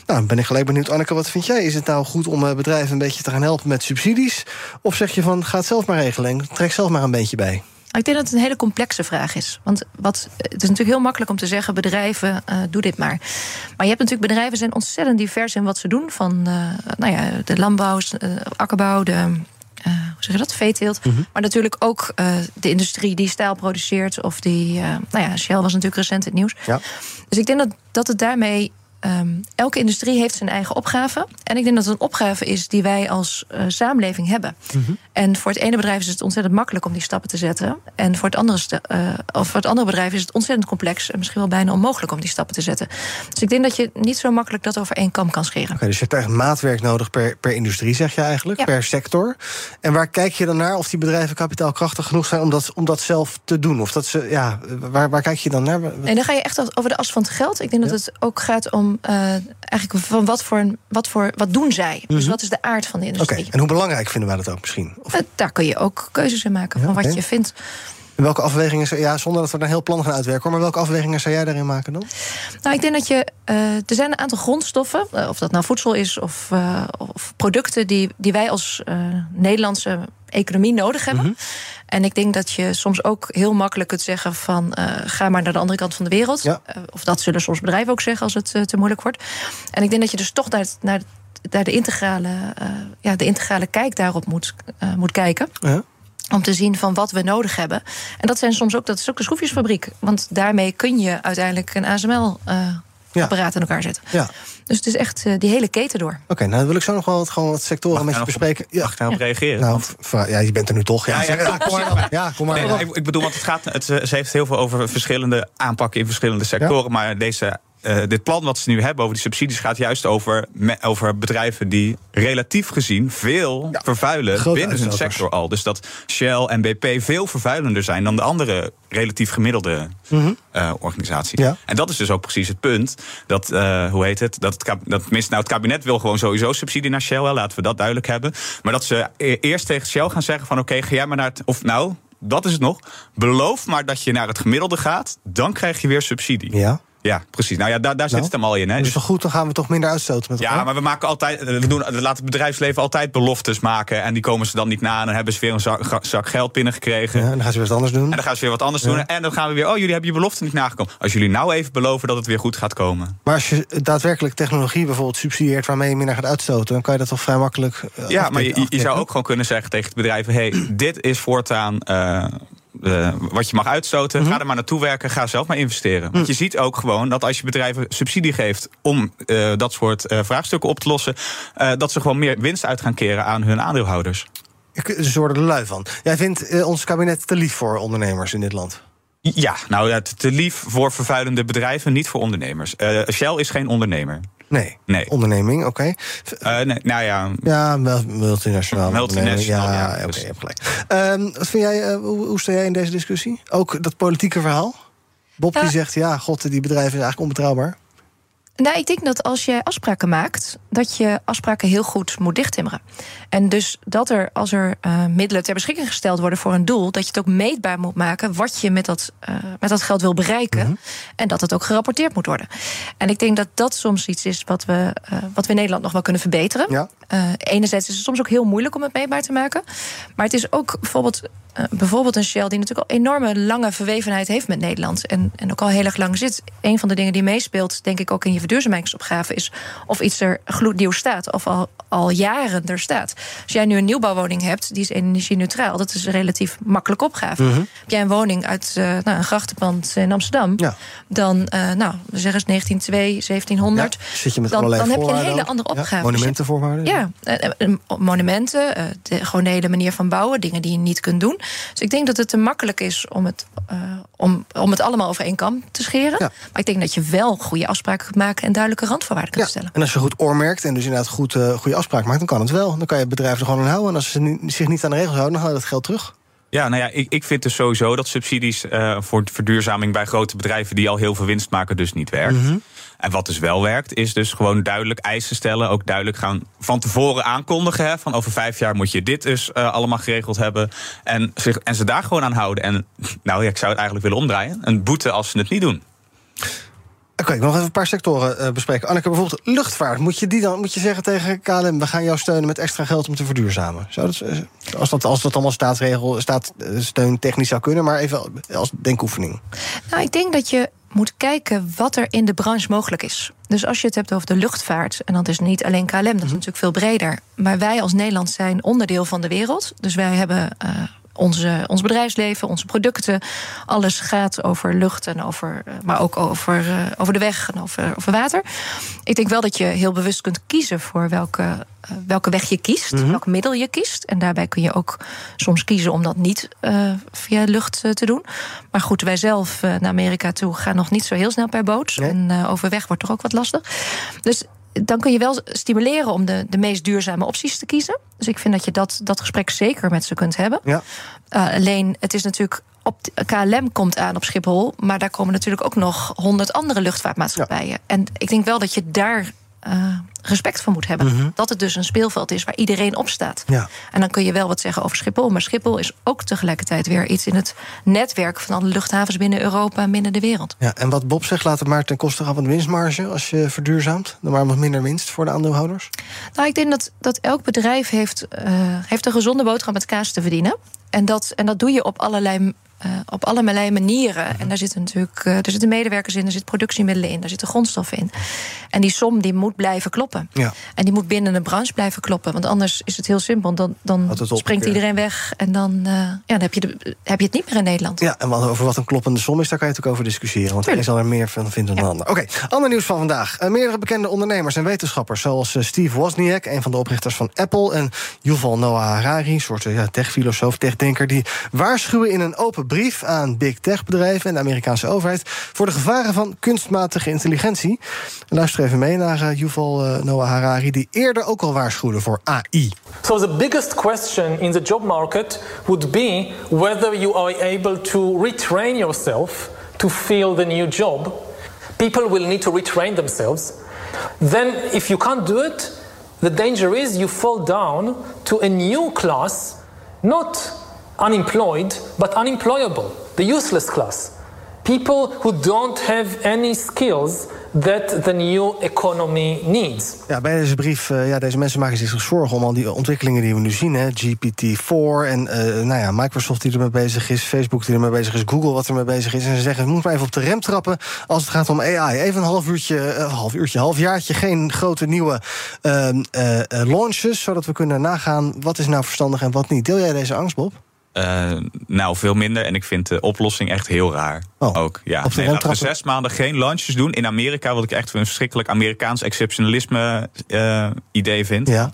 Nou, ben ik gelijk benieuwd, Anneke, wat vind jij? Is het nou goed om uh, bedrijven een beetje te gaan helpen met subsidies? Of zeg je van, ga het zelf maar regelen en trek zelf maar een beetje bij? Ik denk dat het een hele complexe vraag is. Want wat, het is natuurlijk heel makkelijk om te zeggen: bedrijven, uh, doe dit maar. Maar je hebt natuurlijk bedrijven zijn ontzettend divers in wat ze doen. Van uh, nou ja, de landbouw, uh, akkerbouw, de. Hoe zeg je dat? Veeteelt. Mm -hmm. Maar natuurlijk ook de industrie die stijl produceert. Of die. Nou ja, Shell was natuurlijk recent het nieuws. Ja. Dus ik denk dat, dat het daarmee Um, elke industrie heeft zijn eigen opgave. En ik denk dat het een opgave is die wij als uh, samenleving hebben. -hmm. En voor het ene bedrijf is het ontzettend makkelijk om die stappen te zetten. En voor het andere, uh, of voor het andere bedrijf is het ontzettend complex. En misschien wel bijna onmogelijk om die stappen te zetten. Dus ik denk dat je niet zo makkelijk dat over één kam kan scheren. Okay, dus je hebt echt maatwerk nodig per, per industrie, zeg je eigenlijk, ja. per sector. En waar kijk je dan naar of die bedrijven kapitaalkrachtig genoeg zijn om dat, om dat zelf te doen? Of dat ze, ja, waar, waar kijk je dan naar? En dan ga je echt over de as van het geld. Ik denk ja. dat het ook gaat om uh, eigenlijk van wat voor, wat voor wat doen zij? Mm -hmm. Dus wat is de aard van de industrie? Oké, okay. en hoe belangrijk vinden wij dat ook misschien? Of... Uh, daar kun je ook keuzes in maken van wat okay. je vindt. En welke afwegingen, ja, zonder dat we een heel plan gaan uitwerken, maar welke afwegingen zou jij daarin maken dan? Nou, ik denk dat je. Uh, er zijn een aantal grondstoffen, uh, of dat nou voedsel is of, uh, of producten die, die wij als Nederlandse economie nodig hebben. Mm -hmm. En ik denk dat je soms ook heel makkelijk kunt zeggen van uh, ga maar naar de andere kant van de wereld. Ja. Uh, of dat zullen soms bedrijven ook zeggen als het uh, te moeilijk wordt. En ik denk dat je dus toch naar, naar, naar de, integrale, ja, de integrale kijk daarop moet, moet kijken. Ja. Om te zien van wat we nodig hebben. En dat zijn soms ook, dat is ook de schroefjesfabriek. Want daarmee kun je uiteindelijk een ASML ja. apparaat in elkaar zetten. Ja. Dus het is echt uh, die hele keten door. Oké, okay, nou dan wil ik zo nog wel wat, gewoon wat sectoren mag met je bespreken. Op, ja. Mag ik daarop ja. reageren? Nou, ja, je bent er nu toch. Ja, ja, ja, ja kom maar. Ja, kom maar. Nee, ik, ik, bedoel, want het gaat, het, ze heeft heel veel over verschillende aanpakken in verschillende sectoren. Maar deze uh, dit plan wat ze nu hebben over die subsidies gaat juist over, me, over bedrijven die relatief gezien veel ja, vervuilen binnen hun sector al. Dus dat Shell en BP veel vervuilender zijn dan de andere relatief gemiddelde mm -hmm. uh, organisaties. Ja. En dat is dus ook precies het punt. Dat, uh, hoe heet het? Dat het, dat, tenminste, nou, het kabinet wil gewoon sowieso subsidie naar Shell. Laten we dat duidelijk hebben. Maar dat ze eerst tegen Shell gaan zeggen van oké, okay, ga jij maar naar het. Of nou, dat is het nog. Beloof maar dat je naar het gemiddelde gaat. Dan krijg je weer subsidie. Ja. Ja, precies. Nou ja, daar, daar nou, zit het hem al in. Hè. Dus goed, dan gaan we toch minder uitstoten met elkaar? Ja, maar we maken altijd. We, doen, we laten het bedrijfsleven altijd beloftes maken. En die komen ze dan niet na. En dan hebben ze weer een zak, zak geld binnengekregen. Ja, en dan gaan ze weer wat anders doen. En dan gaan ze weer wat anders ja. doen. En dan gaan we weer. Oh, jullie hebben je belofte niet nagekomen. Als jullie nou even beloven dat het weer goed gaat komen. Maar als je daadwerkelijk technologie bijvoorbeeld subsidieert waarmee je minder gaat uitstoten, dan kan je dat toch vrij makkelijk. Uh, ja, maar je, je, zou ook gewoon kunnen zeggen tegen de bedrijven: hé, hey, dit is voortaan. Uh, uh, wat je mag uitstoten, mm -hmm. ga er maar naartoe werken, ga zelf maar investeren. Want mm. je ziet ook gewoon dat als je bedrijven subsidie geeft om uh, dat soort uh, vraagstukken op te lossen, dat ze gewoon meer winst uit gaan keren aan hun aandeelhouders. Ze worden er lui van. Jij vindt ons kabinet te lief voor ondernemers in dit land? Ja, nou ja, te lief voor vervuilende bedrijven, niet voor ondernemers. Shell is geen ondernemer. Nee. nee. Onderneming, oké. Okay. Uh, nee, nou ja. Ja, multinationaal. Multinationaal. Ja, ja oké, okay, je hebt gelijk. Um, wat vind jij, uh, hoe, hoe sta jij in deze discussie? Ook dat politieke verhaal? Bob die zegt, ja, god, die bedrijven zijn eigenlijk onbetrouwbaar. Nou, ik denk dat als je afspraken maakt, dat je afspraken heel goed moet dichttimmeren. En dus dat er, als er uh, middelen ter beschikking gesteld worden voor een doel, dat je het ook meetbaar moet maken wat je met dat, uh, met dat geld wil bereiken. Mm -hmm. En dat het ook gerapporteerd moet worden. En ik denk dat dat soms iets is wat we, uh, wat we in Nederland nog wel kunnen verbeteren. Ja. Enerzijds is het soms ook heel moeilijk om het meetbaar te maken. Maar het is ook bijvoorbeeld uh, bijvoorbeeld een Shell die natuurlijk al enorme lange verwevenheid heeft met Nederland. En, en ook al heel erg lang zit. Een van de dingen die meespeelt, denk ik ook in je verduurzamingsopgave, is of iets er gloednieuw staat. Of al, al jaren er staat. Als jij nu een nieuwbouwwoning hebt, die is energie-neutraal. Dat is een relatief makkelijk opgave. Mhm. Mm -hmm. Heb jij een woning uit uh, nou, een grachtenpand in Amsterdam, ja. dan, uh, nou, we zeggen eens 1902, 1700. Ja, zit je met dan, allerlei dan heb je een hele andere opgave. Ja, monumentenvoorwaarden? Ja, uh, monumenten, de, gewoon de hele manier van bouwen, dingen die je niet kunt doen. Dus ik denk dat het te makkelijk is om het, uh, om, om het allemaal over één kam te scheren. Ja. Maar ik denk dat je wel goede afspraken kunt maken en duidelijke randvoorwaarden kunt Ja, stellen. en als je goed oormerkt en dus inderdaad goed, uh, goede afspraak maakt, dan kan het wel. Dan kan je het bedrijf er gewoon aan houden. En als ze zich niet aan de regels houden, dan haal je dat geld terug. Ja, nou ja, ik, ik vind dus sowieso dat subsidies uh, voor verduurzaming bij grote bedrijven die al heel veel winst maken, dus niet werkt. Mhm. En wat dus wel werkt, is dus gewoon duidelijk eisen stellen. Ook duidelijk gaan van tevoren aankondigen. Hè, van over vijf jaar moet je dit dus uh, allemaal geregeld hebben. En, zich, en ze daar gewoon aan houden. En nou ja, ik zou het eigenlijk willen omdraaien. Een boete als ze het niet doen. Oké, okay, ik wil nog even een paar sectoren uh, bespreken. Anneke, bijvoorbeeld luchtvaart. Moet je, die dan, moet je zeggen tegen KLM... we gaan jou steunen met extra geld om te verduurzamen? Zou dat, als, dat, als dat allemaal staatsregel, staatssteun technisch zou kunnen... maar even als denkoefening. Nou, ik denk dat je moet kijken wat er in de branche mogelijk is. Dus als je het hebt over de luchtvaart, en dat is niet alleen KLM, dat is -hmm. natuurlijk veel breder. Maar wij als Nederland zijn onderdeel van de wereld. Dus wij hebben uh, onze, ons bedrijfsleven, onze producten. Alles gaat over lucht en over, maar ook over, uh, over de weg en over, over water. Ik denk wel dat je heel bewust kunt kiezen voor welke, uh, welke weg je kiest, mm -hmm. welk middel je kiest. En daarbij kun je ook soms kiezen om dat niet uh, via lucht te doen. Maar goed, wij zelf naar Amerika toe gaan nog niet zo heel snel per boot. Nee. En overweg wordt toch ook wat lastig. Dus dan kun je wel stimuleren om de, de meest duurzame opties te kiezen. Dus ik vind dat je dat, dat gesprek zeker met ze kunt hebben. Ja. Uh, alleen, het is natuurlijk. Op KLM komt aan op Schiphol, maar daar komen natuurlijk ook nog honderd andere luchtvaartmaatschappijen. Ja. En ik denk wel dat je daar uh, respect voor moet hebben. Mm -hmm. Dat het dus een speelveld is waar iedereen op staat. Ja. En dan kun je wel wat zeggen over Schiphol. Maar Schiphol is ook tegelijkertijd weer iets in het netwerk van alle luchthavens binnen Europa en binnen de wereld. Ja, en wat Bob zegt, laat het maar ten koste gaan van de winstmarge als je verduurzaamt. Dan maar wat minder winst voor de aandeelhouders. Nou, ik denk dat, dat elk bedrijf heeft, uh, heeft een gezonde boterham met kaas te verdienen. En dat, en dat doe je op allerlei uh, op allerlei manieren. En daar zitten natuurlijk uh, er zitten medewerkers in, er zitten productiemiddelen in, daar zitten grondstoffen in. En die som die moet blijven kloppen. Ja. En die moet binnen de branche blijven kloppen. Want anders is het heel simpel. Dan, dan springt iedereen weg en dan, uh, ja, dan heb, je de, heb je het niet meer in Nederland. Ja, en over wat een kloppende som is, daar kan je natuurlijk over discussiëren. Want hij zal er meer van vinden dan ja. ander. Oké, okay, ander nieuws van vandaag. meerdere bekende ondernemers en wetenschappers, zoals Steve Wozniak, een van de oprichters van Apple, en Yuval Noah Harari, een soort ja, techfilosoof, techdenker, die waarschuwen in een open brief aan big tech bedrijven en de Amerikaanse overheid voor de gevaren van kunstmatige intelligentie. Luister even mee naar uh, Yuval uh, Noah Harari, die eerder ook al waarschuwde voor AI. So the biggest question in the job market would be whether you are able to retrain yourself to fill the new job. People will need to retrain themselves. Then if you can't do it, the danger is you fall down to a new class, not unemployed, but unemployable, the useless class. People who don't have any skills that the new economy needs. Ja, bij deze brief, uh, ja, deze mensen maken zich zorgen om al die ontwikkelingen die we nu zien. Hè? GPT-4 en uh, nou ja, Microsoft die ermee bezig is, Facebook die ermee bezig is, Google wat ermee bezig is. En ze zeggen, we moeten maar even op de rem trappen als het gaat om AI. Even een half uurtje, uh, half uurtje, half jaartje, geen grote nieuwe ehm, launches, zodat we kunnen nagaan wat is nou verstandig en wat niet. Deel jij deze angst, Bob? Uh, nou, veel minder. En ik vind de oplossing echt heel raar. Oh, ook. Ja. Nee, laten we zes maanden geen launches doen. In Amerika, wat ik echt een verschrikkelijk Amerikaans exceptionalisme uh, idee vind. Ja.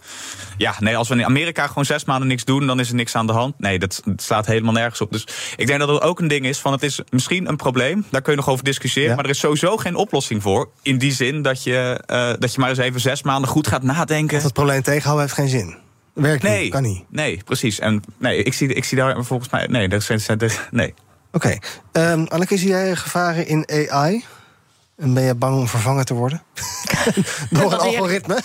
ja, nee, als we in Amerika gewoon zes maanden niks doen, dan is er niks aan de hand. Nee, dat, dat slaat helemaal nergens op. Dus ik denk dat het ook een ding is van het is misschien een probleem. Daar kun je nog over discussiëren. Ja. Maar er is sowieso geen oplossing voor. In die zin dat je, uh, dat je maar eens even zes maanden goed gaat nadenken. Dat het probleem tegenhouden heeft geen zin. Werkt nee, niet, kan niet. Nee, precies. En nee, ik zie, ik zie daar volgens mij. Nee, dat zijn. Nee. Oké. Okay. Um, Anneke, zie jij gevaren in AI? En ben je bang om vervangen te worden? Door een algoritme?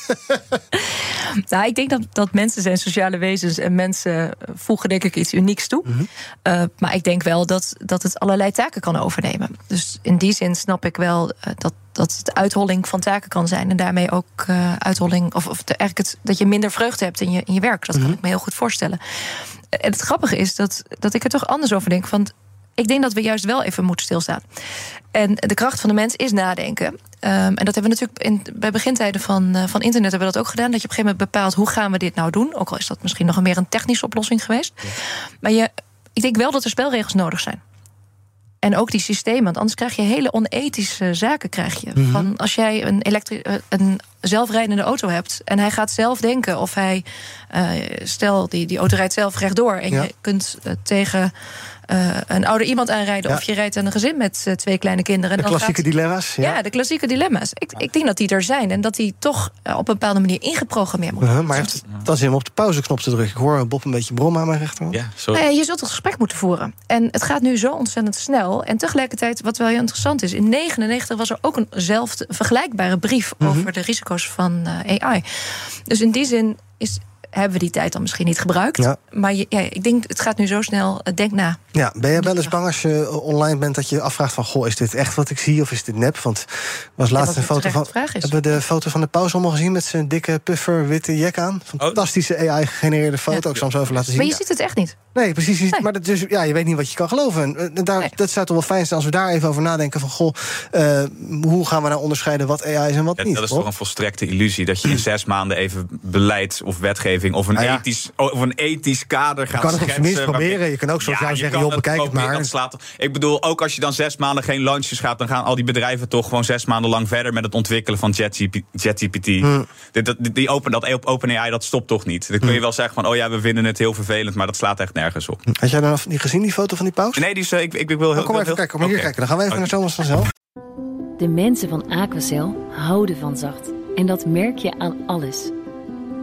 nou, ik denk dat, dat mensen zijn sociale wezens en mensen voegen denk ik iets unieks toe. Mhm. Uh, maar ik denk wel dat, dat het allerlei taken kan overnemen. Dus in die zin snap ik wel uh, dat, dat het uitholling van taken kan zijn. En daarmee ook uh, uitholling, of, of de, eigenlijk het, dat je minder vreugde hebt in je, in je werk. Dat kan Mhm. ik me heel goed voorstellen. En het grappige is dat, dat ik er toch anders over denk. Van, ik denk dat we juist wel even moeten stilstaan. En de kracht van de mens is nadenken. Um, en dat hebben we natuurlijk in, bij begintijden van, uh, van internet hebben we dat ook gedaan. Dat je op een gegeven moment bepaalt hoe gaan we dit nou doen. Ook al is dat misschien nog meer een technische oplossing geweest. Ja. Maar je, ik denk wel dat er spelregels nodig zijn. En ook die systemen, want anders krijg je hele onethische zaken. Krijg je. Mhm. Mm -hmm. Van als jij een, elektri- een zelfrijdende auto hebt en hij gaat zelf denken of hij, uh, stel die, die auto rijdt zelf rechtdoor en ja. je kunt uh, tegen uh, een ouder iemand aanrijden. Ja. Of je rijdt aan een gezin met uh, twee kleine kinderen. De dan klassieke gaat... dilemma's. Ja. ja. de klassieke dilemma's. Ik, ik, denk dat die er zijn en dat die toch uh, op een bepaalde manier ingeprogrammeerd moeten worden. -huh, maar heeft het dan zin om op de pauzeknop te drukken? Ik hoor Bob een beetje brommen aan mijn rechterhand. Ja, sorry. Nou ja, je zult het gesprek moeten voeren. En het gaat nu zo ontzettend snel. En tegelijkertijd, wat wel heel interessant is... in 99 was er ook eenzelfde vergelijkbare brief... Mhm. Mm -hmm. over de risico's van uh, AI. Dus in die zin is hebben we die tijd dan misschien niet gebruikt. Ja. Maar je, ja, ik denk, het gaat nu zo snel, uh, denk na. Ja, ben je wel eens bang als je online bent dat je afvraagt van... goh, is dit echt wat ik zie of is dit nep? Want was laatst ja, een foto van... Hebben we de foto van de paus allemaal gezien... met zijn dikke puffer witte jek aan? Fantastische AI-gegenereerde foto. Ja. Ik zal hem zo even laten zien. Maar je ziet het echt niet. Nee, precies. Nee. Maar dat dus, ja, je weet niet wat je kan geloven. En daar, nee. Dat zou toch wel fijn zijn als we daar even over nadenken... van goh, uh, hoe gaan we nou onderscheiden wat AI is en wat ja, niet? Dat is toch een volstrekte illusie... dat je in zes maanden even beleid of wetgeving... of een, ah, ja. ethisch, of een ethisch kader gaat Je kan het minst proberen. Je kan ook zoals ja, zeggen, joh, bekijk het maar. Slaat. Ik bedoel, ook als je dan zes maanden geen launches gaat... dan gaan al die bedrijven toch gewoon zes maanden lang verder... met het ontwikkelen van JetGPT. Hmm. Die, die open, dat OpenAI, dat stopt toch niet? Dan kun je hmm. wel zeggen van, oh ja, we vinden het heel vervelend... maar dat slaat echt nergens op. Had jij dan niet gezien, die foto van die paus? Nee, die is, ik, ik, ik wil heel... Oh, kom even heel, kijken, kom maar hier kijken. Dan gaan we even okay. naar Thomas van zelf. De mensen van Aquacel houden van zacht. En dat merk je aan alles.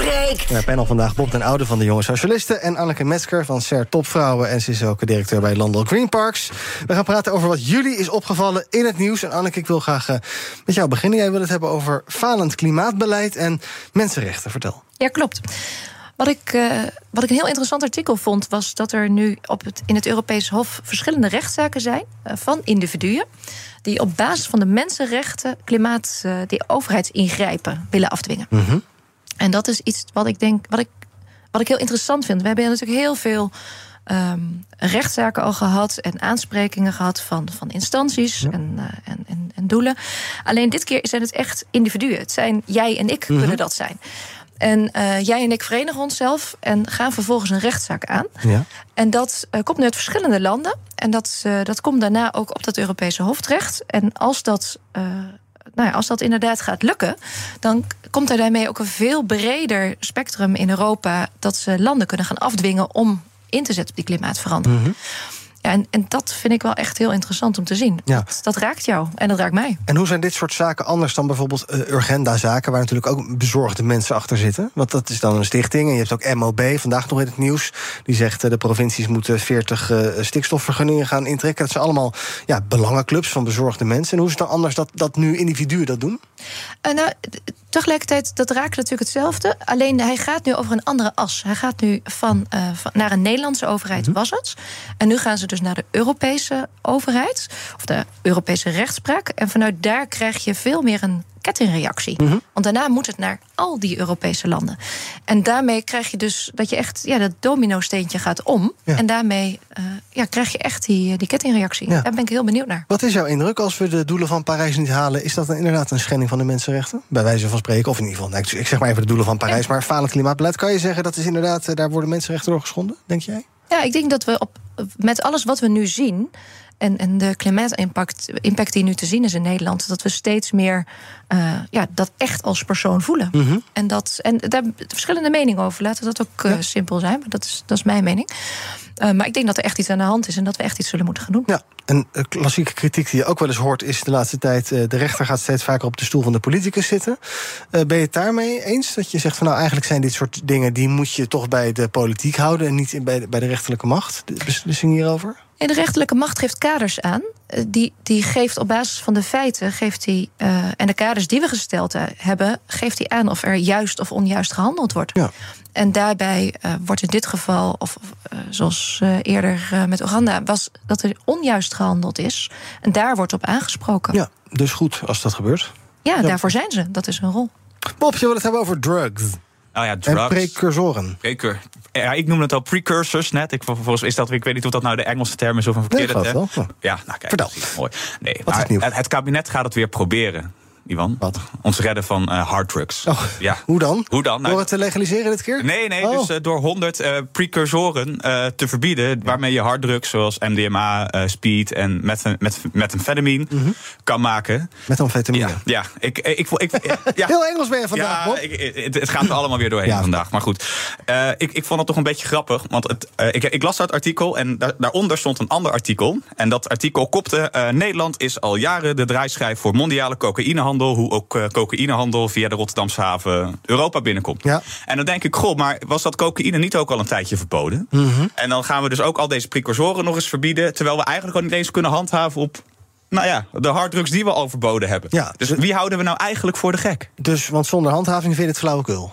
breekt. Ja, panel vandaag Bob den Oude van de Jonge Socialisten... en Anneke Metzger van SER Topvrouwen... en ze is ook directeur bij Landel Green Parks. We gaan praten over wat jullie is opgevallen in het nieuws. En Anneke, ik wil graag uh, met jou beginnen. Jij wil het hebben over falend klimaatbeleid en mensenrechten. Vertel. Ja, klopt. Wat ik, uh, wat ik een heel interessant artikel vond, was dat er nu op het, in het Europees Hof verschillende rechtszaken zijn uh, van individuen. die op basis van de mensenrechten klimaat, uh, die overheidsingrijpen willen afdwingen. Mhm. Mm -hmm. En dat is iets wat ik denk, wat ik, wat ik heel interessant vind. We hebben natuurlijk heel veel um, rechtszaken al gehad en aansprekingen gehad van, van instanties ja. en, uh, en, en, en, doelen. Alleen dit keer zijn het echt individuen. Het zijn jij en ik mm -hmm. kunnen dat zijn. En uh, jij en ik verenigen onszelf en gaan vervolgens een rechtszaak aan. Ja. En dat uh, komt nu uit verschillende landen. En dat, uh, dat komt daarna ook op dat Europese Hof terecht. En als dat nou ja, als dat inderdaad gaat lukken, dan komt er daarmee ook een veel breder spectrum in Europa dat ze landen kunnen gaan afdwingen om in te zetten op die klimaatverandering. Mhm. Ja, en, en dat vind ik wel echt heel interessant om te zien. Ja. Dat, dat, raakt jou en dat raakt mij. En hoe zijn dit soort zaken anders dan bijvoorbeeld uh, Urgenda-zaken... waar natuurlijk ook bezorgde mensen achter zitten? Want dat is dan een stichting en je hebt ook MOB, vandaag nog in het nieuws... die zegt uh, de provincies moeten 40 uh, stikstofvergunningen gaan intrekken. Dat zijn allemaal ja, belangenclubs van bezorgde mensen. En hoe is het dan anders dat, dat nu individuen dat doen? nou, tegelijkertijd, dat raakt natuurlijk hetzelfde. Alleen hij gaat nu over een andere as. Hij gaat nu van, van naar een Nederlandse overheid, mm -hmm. was het. En nu gaan ze dus naar de Europese overheid, of de Europese rechtspraak. En vanuit daar krijg je veel meer een kettingreactie. Mhm. Want daarna moet het naar al die Europese landen. En daarmee krijg je dus dat je echt ja, dat domino-steentje gaat om. En daarmee uh, ja, krijg je echt die, die kettingreactie. Daar ben ik heel benieuwd naar. Wat is jouw indruk als we de doelen van Parijs niet halen? Is dat dan inderdaad een schending van de mensenrechten? Bij wijze van spreken, of in ieder geval, nou, ik zeg maar even de doelen van Parijs, maar falend klimaatbeleid. Kan je zeggen dat is inderdaad, eh, daar worden mensenrechten door geschonden, denk jij? Ja, ik denk dat we op, met alles wat we nu zien. En, en de klimaatimpact impact die nu te zien is in Nederland, dat we steeds meer uh, ja, dat echt als persoon voelen. Mm -hmm. En, dat, en daar verschillende meningen over. Laten we dat ook uh, ja. simpel zijn, maar dat is, dat is mijn mening. Uh, maar ik denk dat er echt iets aan de hand is en dat we echt iets zullen moeten gaan doen. Ja, een klassieke kritiek die je ook wel eens hoort is de laatste tijd: de rechter gaat steeds vaker op de stoel van de politicus zitten. ben je het daarmee eens? Dat je zegt van nou, eigenlijk zijn dit soort dingen die moet je toch bij de politiek houden en niet bij de, bij de rechterlijke macht? De beslissing hierover? En de rechterlijke macht geeft kaders aan. Die, die geeft op basis van de feiten geeft die, uh, en de kaders die we gesteld hebben, geeft hij aan of er juist of onjuist gehandeld wordt. Ja. En daarbij uh, wordt in dit geval, of uh, zoals eerder met Oeganda, was dat er onjuist gehandeld is. En daar wordt op aangesproken. Ja, dus goed als dat gebeurt. Ja, ja. daarvoor zijn ze. Dat is hun rol. Bob, je wil het hebben over drugs. Oh ja, drugs. En precursoren. Precur ja, ik noem het al precursors net. Ik, volgens is dat, ik weet niet of dat nou de Engelse term is of een verkeerde nee, term. Ja, nou kijk. Vertel. Mooi. Nee? Het, het kabinet gaat het weer proberen. Ivan. Wat? Ons redden van uh, harddrugs. Oh, ja. Hoe dan? Hoe dan? Door het te legaliseren dit keer? Nee, nee. Oh. Dus uh, door 100 uh, precursoren te verbieden. Waarmee je harddrugs zoals MDMA, speed en methamphetamine mm -hmm. kan maken. Methamphetamine. Ja, ja. Ik, ik, ik, ik, ja. Heel Engels ben je vandaag, ja, ik, het, het, gaat er allemaal weer doorheen ja. vandaag. Maar goed, ik, ik vond het toch een beetje grappig. Want het, ik, ik, las dat artikel en daar, daaronder stond een ander artikel. En dat artikel kopte... Nederland is al jaren de draaischijf voor mondiale cocaïnehandel. Hoe ook cocaïnehandel via de Rotterdamse haven Europa binnenkomt. Ja. En dan denk ik, goh, maar was dat cocaïne niet ook al een tijdje verboden? Mm -hmm. En dan gaan we dus ook al deze precursoren nog eens verbieden... terwijl we eigenlijk al niet eens kunnen handhaven op... Nou ja, de harddrugs die we al verboden hebben. Ja, dus wie houden we nou eigenlijk voor de gek? Dus, want zonder handhaving vind je het flauwekul?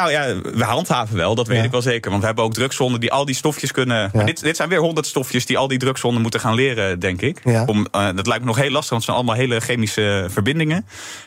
Nou ja, we handhaven wel, dat weet Ja. ik wel zeker. Want we hebben ook drugszonden die al die stofjes kunnen. Dit, dit zijn weer honderd stofjes die al die drugszonden moeten gaan leren, denk ik. Ja. Om, uh, dat lijkt me nog heel lastig, want het zijn allemaal hele chemische verbindingen.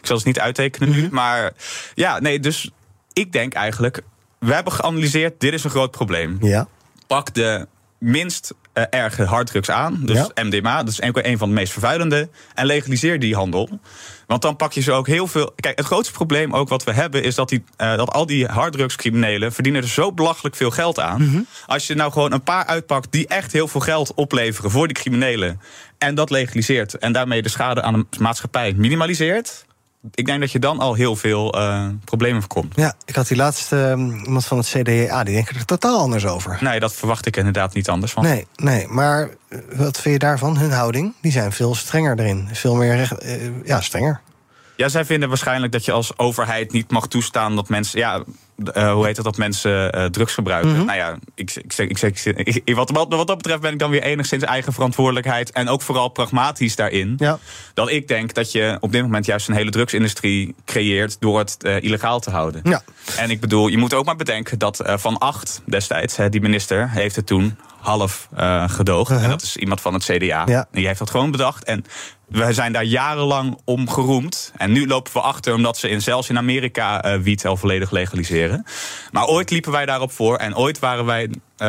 Ik zal ze niet uittekenen nu. Mhm. Maar ja, nee, dus ik denk eigenlijk. We hebben geanalyseerd, dit is een groot probleem. Ja. Pak de minst uh, erge harddrugs aan. Dus Ja. MDMA, dat is een, een van de meest vervuilende. En legaliseer die handel. Want dan pak je ze ook heel veel. Kijk, het grootste probleem ook wat we hebben is dat, die, uh, dat al die harddrugscriminelen verdienen er zo belachelijk veel geld aan. Mhm. Als je nou gewoon een paar uitpakt die echt heel veel geld opleveren voor die criminelen. En dat legaliseert. En daarmee de schade aan de maatschappij minimaliseert. Ik denk dat je dan al heel veel uh, problemen voorkomt. Ja, ik had die laatste um, iemand van het CDA, die denken er totaal anders over. Nee, dat verwacht ik inderdaad niet anders van. Nee, nee, maar uh, wat vind je daarvan? Hun houding, die zijn veel strenger erin. Veel meer, recht, uh, ja, strenger. Ja, zij vinden waarschijnlijk dat je als overheid niet mag toestaan dat mensen. Ja, uh, hoe heet het dat mensen uh, drugs gebruiken? Mhm. Mm -hmm. Nou ja, ik, ik, ik, wat, wat, wat dat betreft ben ik dan weer enigszins eigen verantwoordelijkheid. En ook vooral pragmatisch daarin. Ja. Dat ik denk dat je op dit moment juist een hele drugsindustrie creëert door het uh, illegaal te houden. Ja. En ik bedoel, je moet ook maar bedenken dat van acht destijds, die minister heeft het toen half uh, gedoogd. Uh -huh. En dat is iemand van het CDA. Ja. Die heeft dat gewoon bedacht. En we zijn daar jarenlang om geroemd. En nu lopen we achter omdat ze in, zelfs in Amerika uh, wiet al volledig legaliseren. Maar ooit liepen wij daarop voor. En ooit waren wij. Uh,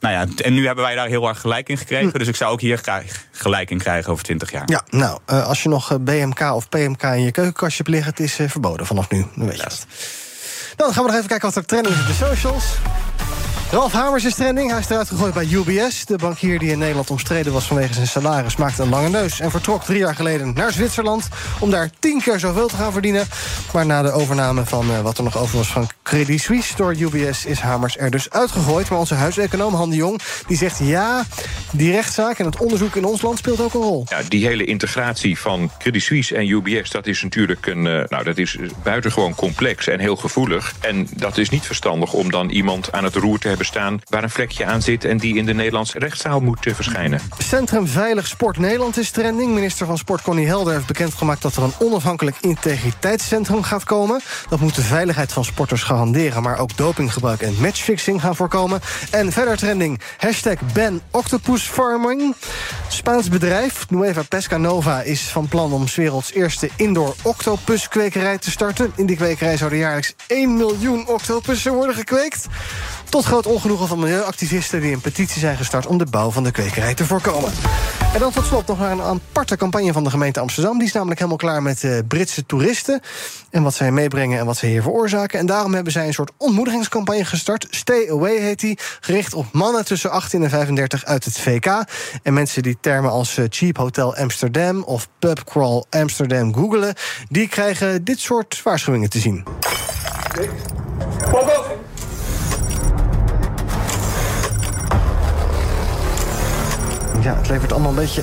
nou ja, en nu hebben wij daar heel erg gelijk in gekregen. Hm. Dus ik zou ook hier graag gelijk in krijgen over 20 jaar. Ja, nou, als je nog BMK of PMK in je keukenkastje hebt liggen, het is verboden vanaf nu. Dan weet je. Dan gaan we nog even kijken wat er trending is op de socials. Ralf Hamers is trending. Hij is eruit gegooid bij UBS. De bankier die in Nederland omstreden was vanwege zijn salaris... maakte een lange neus en vertrok drie jaar geleden naar Zwitserland... om daar tien keer zoveel te gaan verdienen. Maar na de overname van uh, wat er nog over was van Credit Suisse... door UBS is Hamers er dus uitgegooid. Maar onze huiseconoom Han de Jong die zegt... ja, die rechtszaak en het onderzoek in ons land speelt ook een rol. Ja, die hele integratie van Credit Suisse en UBS... dat is natuurlijk een, uh, nou, dat is buitengewoon complex en heel gevoelig. En dat is niet verstandig om dan iemand aan het roer te hebben hebben staan... waar een vlekje aan zit en die in de Nederlandse rechtszaal moet verschijnen. Centrum Veilig Sport Nederland is trending. Minister van Sport Connie Helder heeft bekendgemaakt... dat er een onafhankelijk integriteitscentrum gaat komen. Dat moet de veiligheid van sporters garanderen... maar ook dopinggebruik en matchfixing gaan voorkomen. En verder trending, hashtag ban octopus farming. Spaans bedrijf Nueva Pesca Nova is van plan om werelds eerste indoor octopuskwekerij te starten. In die kwekerij zouden jaarlijks 1 miljoen octopussen worden gekweekt. Tot groot ongenoegen van milieuactivisten die een petitie zijn gestart om de bouw van de kwekerij te voorkomen. En dan tot slot nog naar een aparte campagne van de gemeente Amsterdam. Die is namelijk helemaal klaar met uh, Britse toeristen. En wat zij meebrengen en wat zij hier veroorzaken. En daarom hebben zij een soort ontmoedigingscampagne gestart. Stay Away heet die. Gericht op mannen tussen 18 en 35 uit het VK. En mensen die termen als uh, Cheap Hotel Amsterdam of Pub Crawl Amsterdam googelen. Die krijgen dit soort waarschuwingen te zien. Ja, het levert allemaal een beetje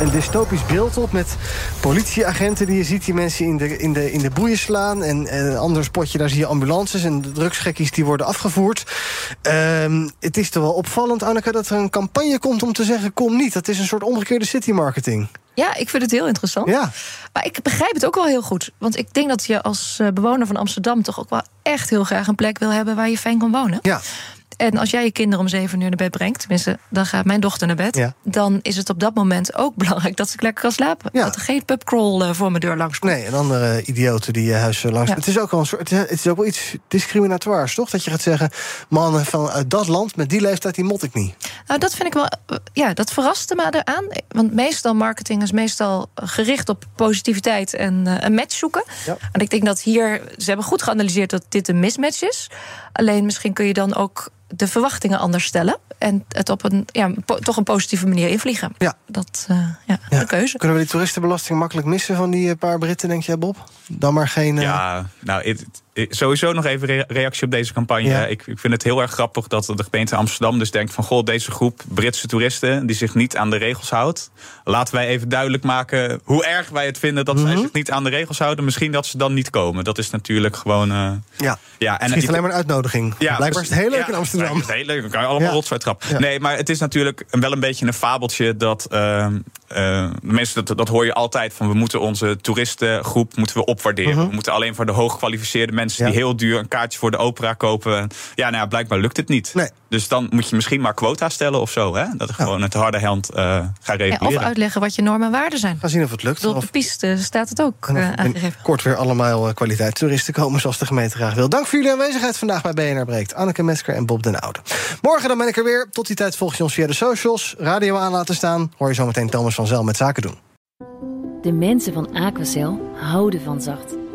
een dystopisch beeld op... met politieagenten die je ziet die mensen in de, in de, in de boeien slaan... en, en een ander spotje, daar zie je ambulances en drugsgekkies die worden afgevoerd. Um, het is toch wel opvallend, Anneke, dat er een campagne komt om te zeggen... kom niet, dat is een soort omgekeerde city marketing. Ja, ik vind het heel interessant. Ja. Maar ik begrijp het ook wel heel goed. Want ik denk dat je als bewoner van Amsterdam... toch ook wel echt heel graag een plek wil hebben... waar je fijn kan wonen. Ja. En als jij je kinderen om zeven uur naar bed brengt, tenminste, dan gaat mijn dochter naar bed, Ja. dan is het op dat moment ook belangrijk dat ze lekker kan slapen. Ja. Dat er geen pubcrawl eh, voor mijn deur langs komt. Nee, en andere idioten die je huis eh, langs... Ja. Het is ook wel een soort, het is- ook wel iets discriminatoires, toch? Dat je gaat zeggen, mannen van uit dat land, met die leeftijd, die mot ik niet. Nou, dat vind ik wel. eh, Ja, dat verraste me eraan. Want meestal marketing is meestal gericht op positiviteit en eh, een match zoeken. En ik denk dat hier. Ze hebben goed geanalyseerd dat dit een mismatch is. Alleen misschien kun je dan ook de verwachtingen anders stellen. En het op een ja, toch een positieve manier invliegen. Ja. Dat uh, ja, Ja. een keuze. Kunnen we die toeristenbelasting makkelijk missen van die eh, paar Britten, denk jij, Bob? Dan maar geen... eh, Ja, nou, het- sowieso nog even re- reactie op deze campagne. Ja. Ik, ik vind het heel erg grappig dat de gemeente Amsterdam dus denkt van... goh, deze groep Britse toeristen die zich niet aan de regels houdt... laten wij even duidelijk maken hoe erg wij het vinden... dat Mhm. zij zich niet aan de regels houden. Misschien dat ze dan niet komen. Dat is natuurlijk gewoon... eh, Ja, ja, en het is alleen maar een uitnodiging. Blijkbaar is het heel leuk ja, in Amsterdam. het heel leuk. Dan kan je allemaal Ja. Ja. Nee, maar het is natuurlijk wel een beetje een fabeltje dat. eh, eh, mensen, dat, dat hoor je altijd van. We moeten onze toeristengroep moeten we opwaarderen. Mhm. We moeten alleen voor de hooggekwalificeerde mensen Ja. die heel duur een kaartje voor de opera kopen. Ja, nou ja, blijkbaar lukt het niet. Nee. Dus dan moet je misschien maar quota stellen of zo. Hè? Dat er gewoon het harde hand eh gaat Ja, reguleren. of uitleggen wat je normen en waarden zijn. Gaan zien of het lukt. Op de Of piste staat het ook of eh, aangegeven. kort weer allemaal eh, kwaliteitstoeristen komen zoals de gemeente graag wil. Dank voor jullie aanwezigheid vandaag bij BNR Breekt. Anneke Mesker en Bob den Oude. Morgen dan ben ik er weer. Tot die tijd volg je ons via de socials. Radio aan laten staan. Hoor je zometeen Thomas van Zel met Zaken doen. De mensen van Aquacel houden van zacht.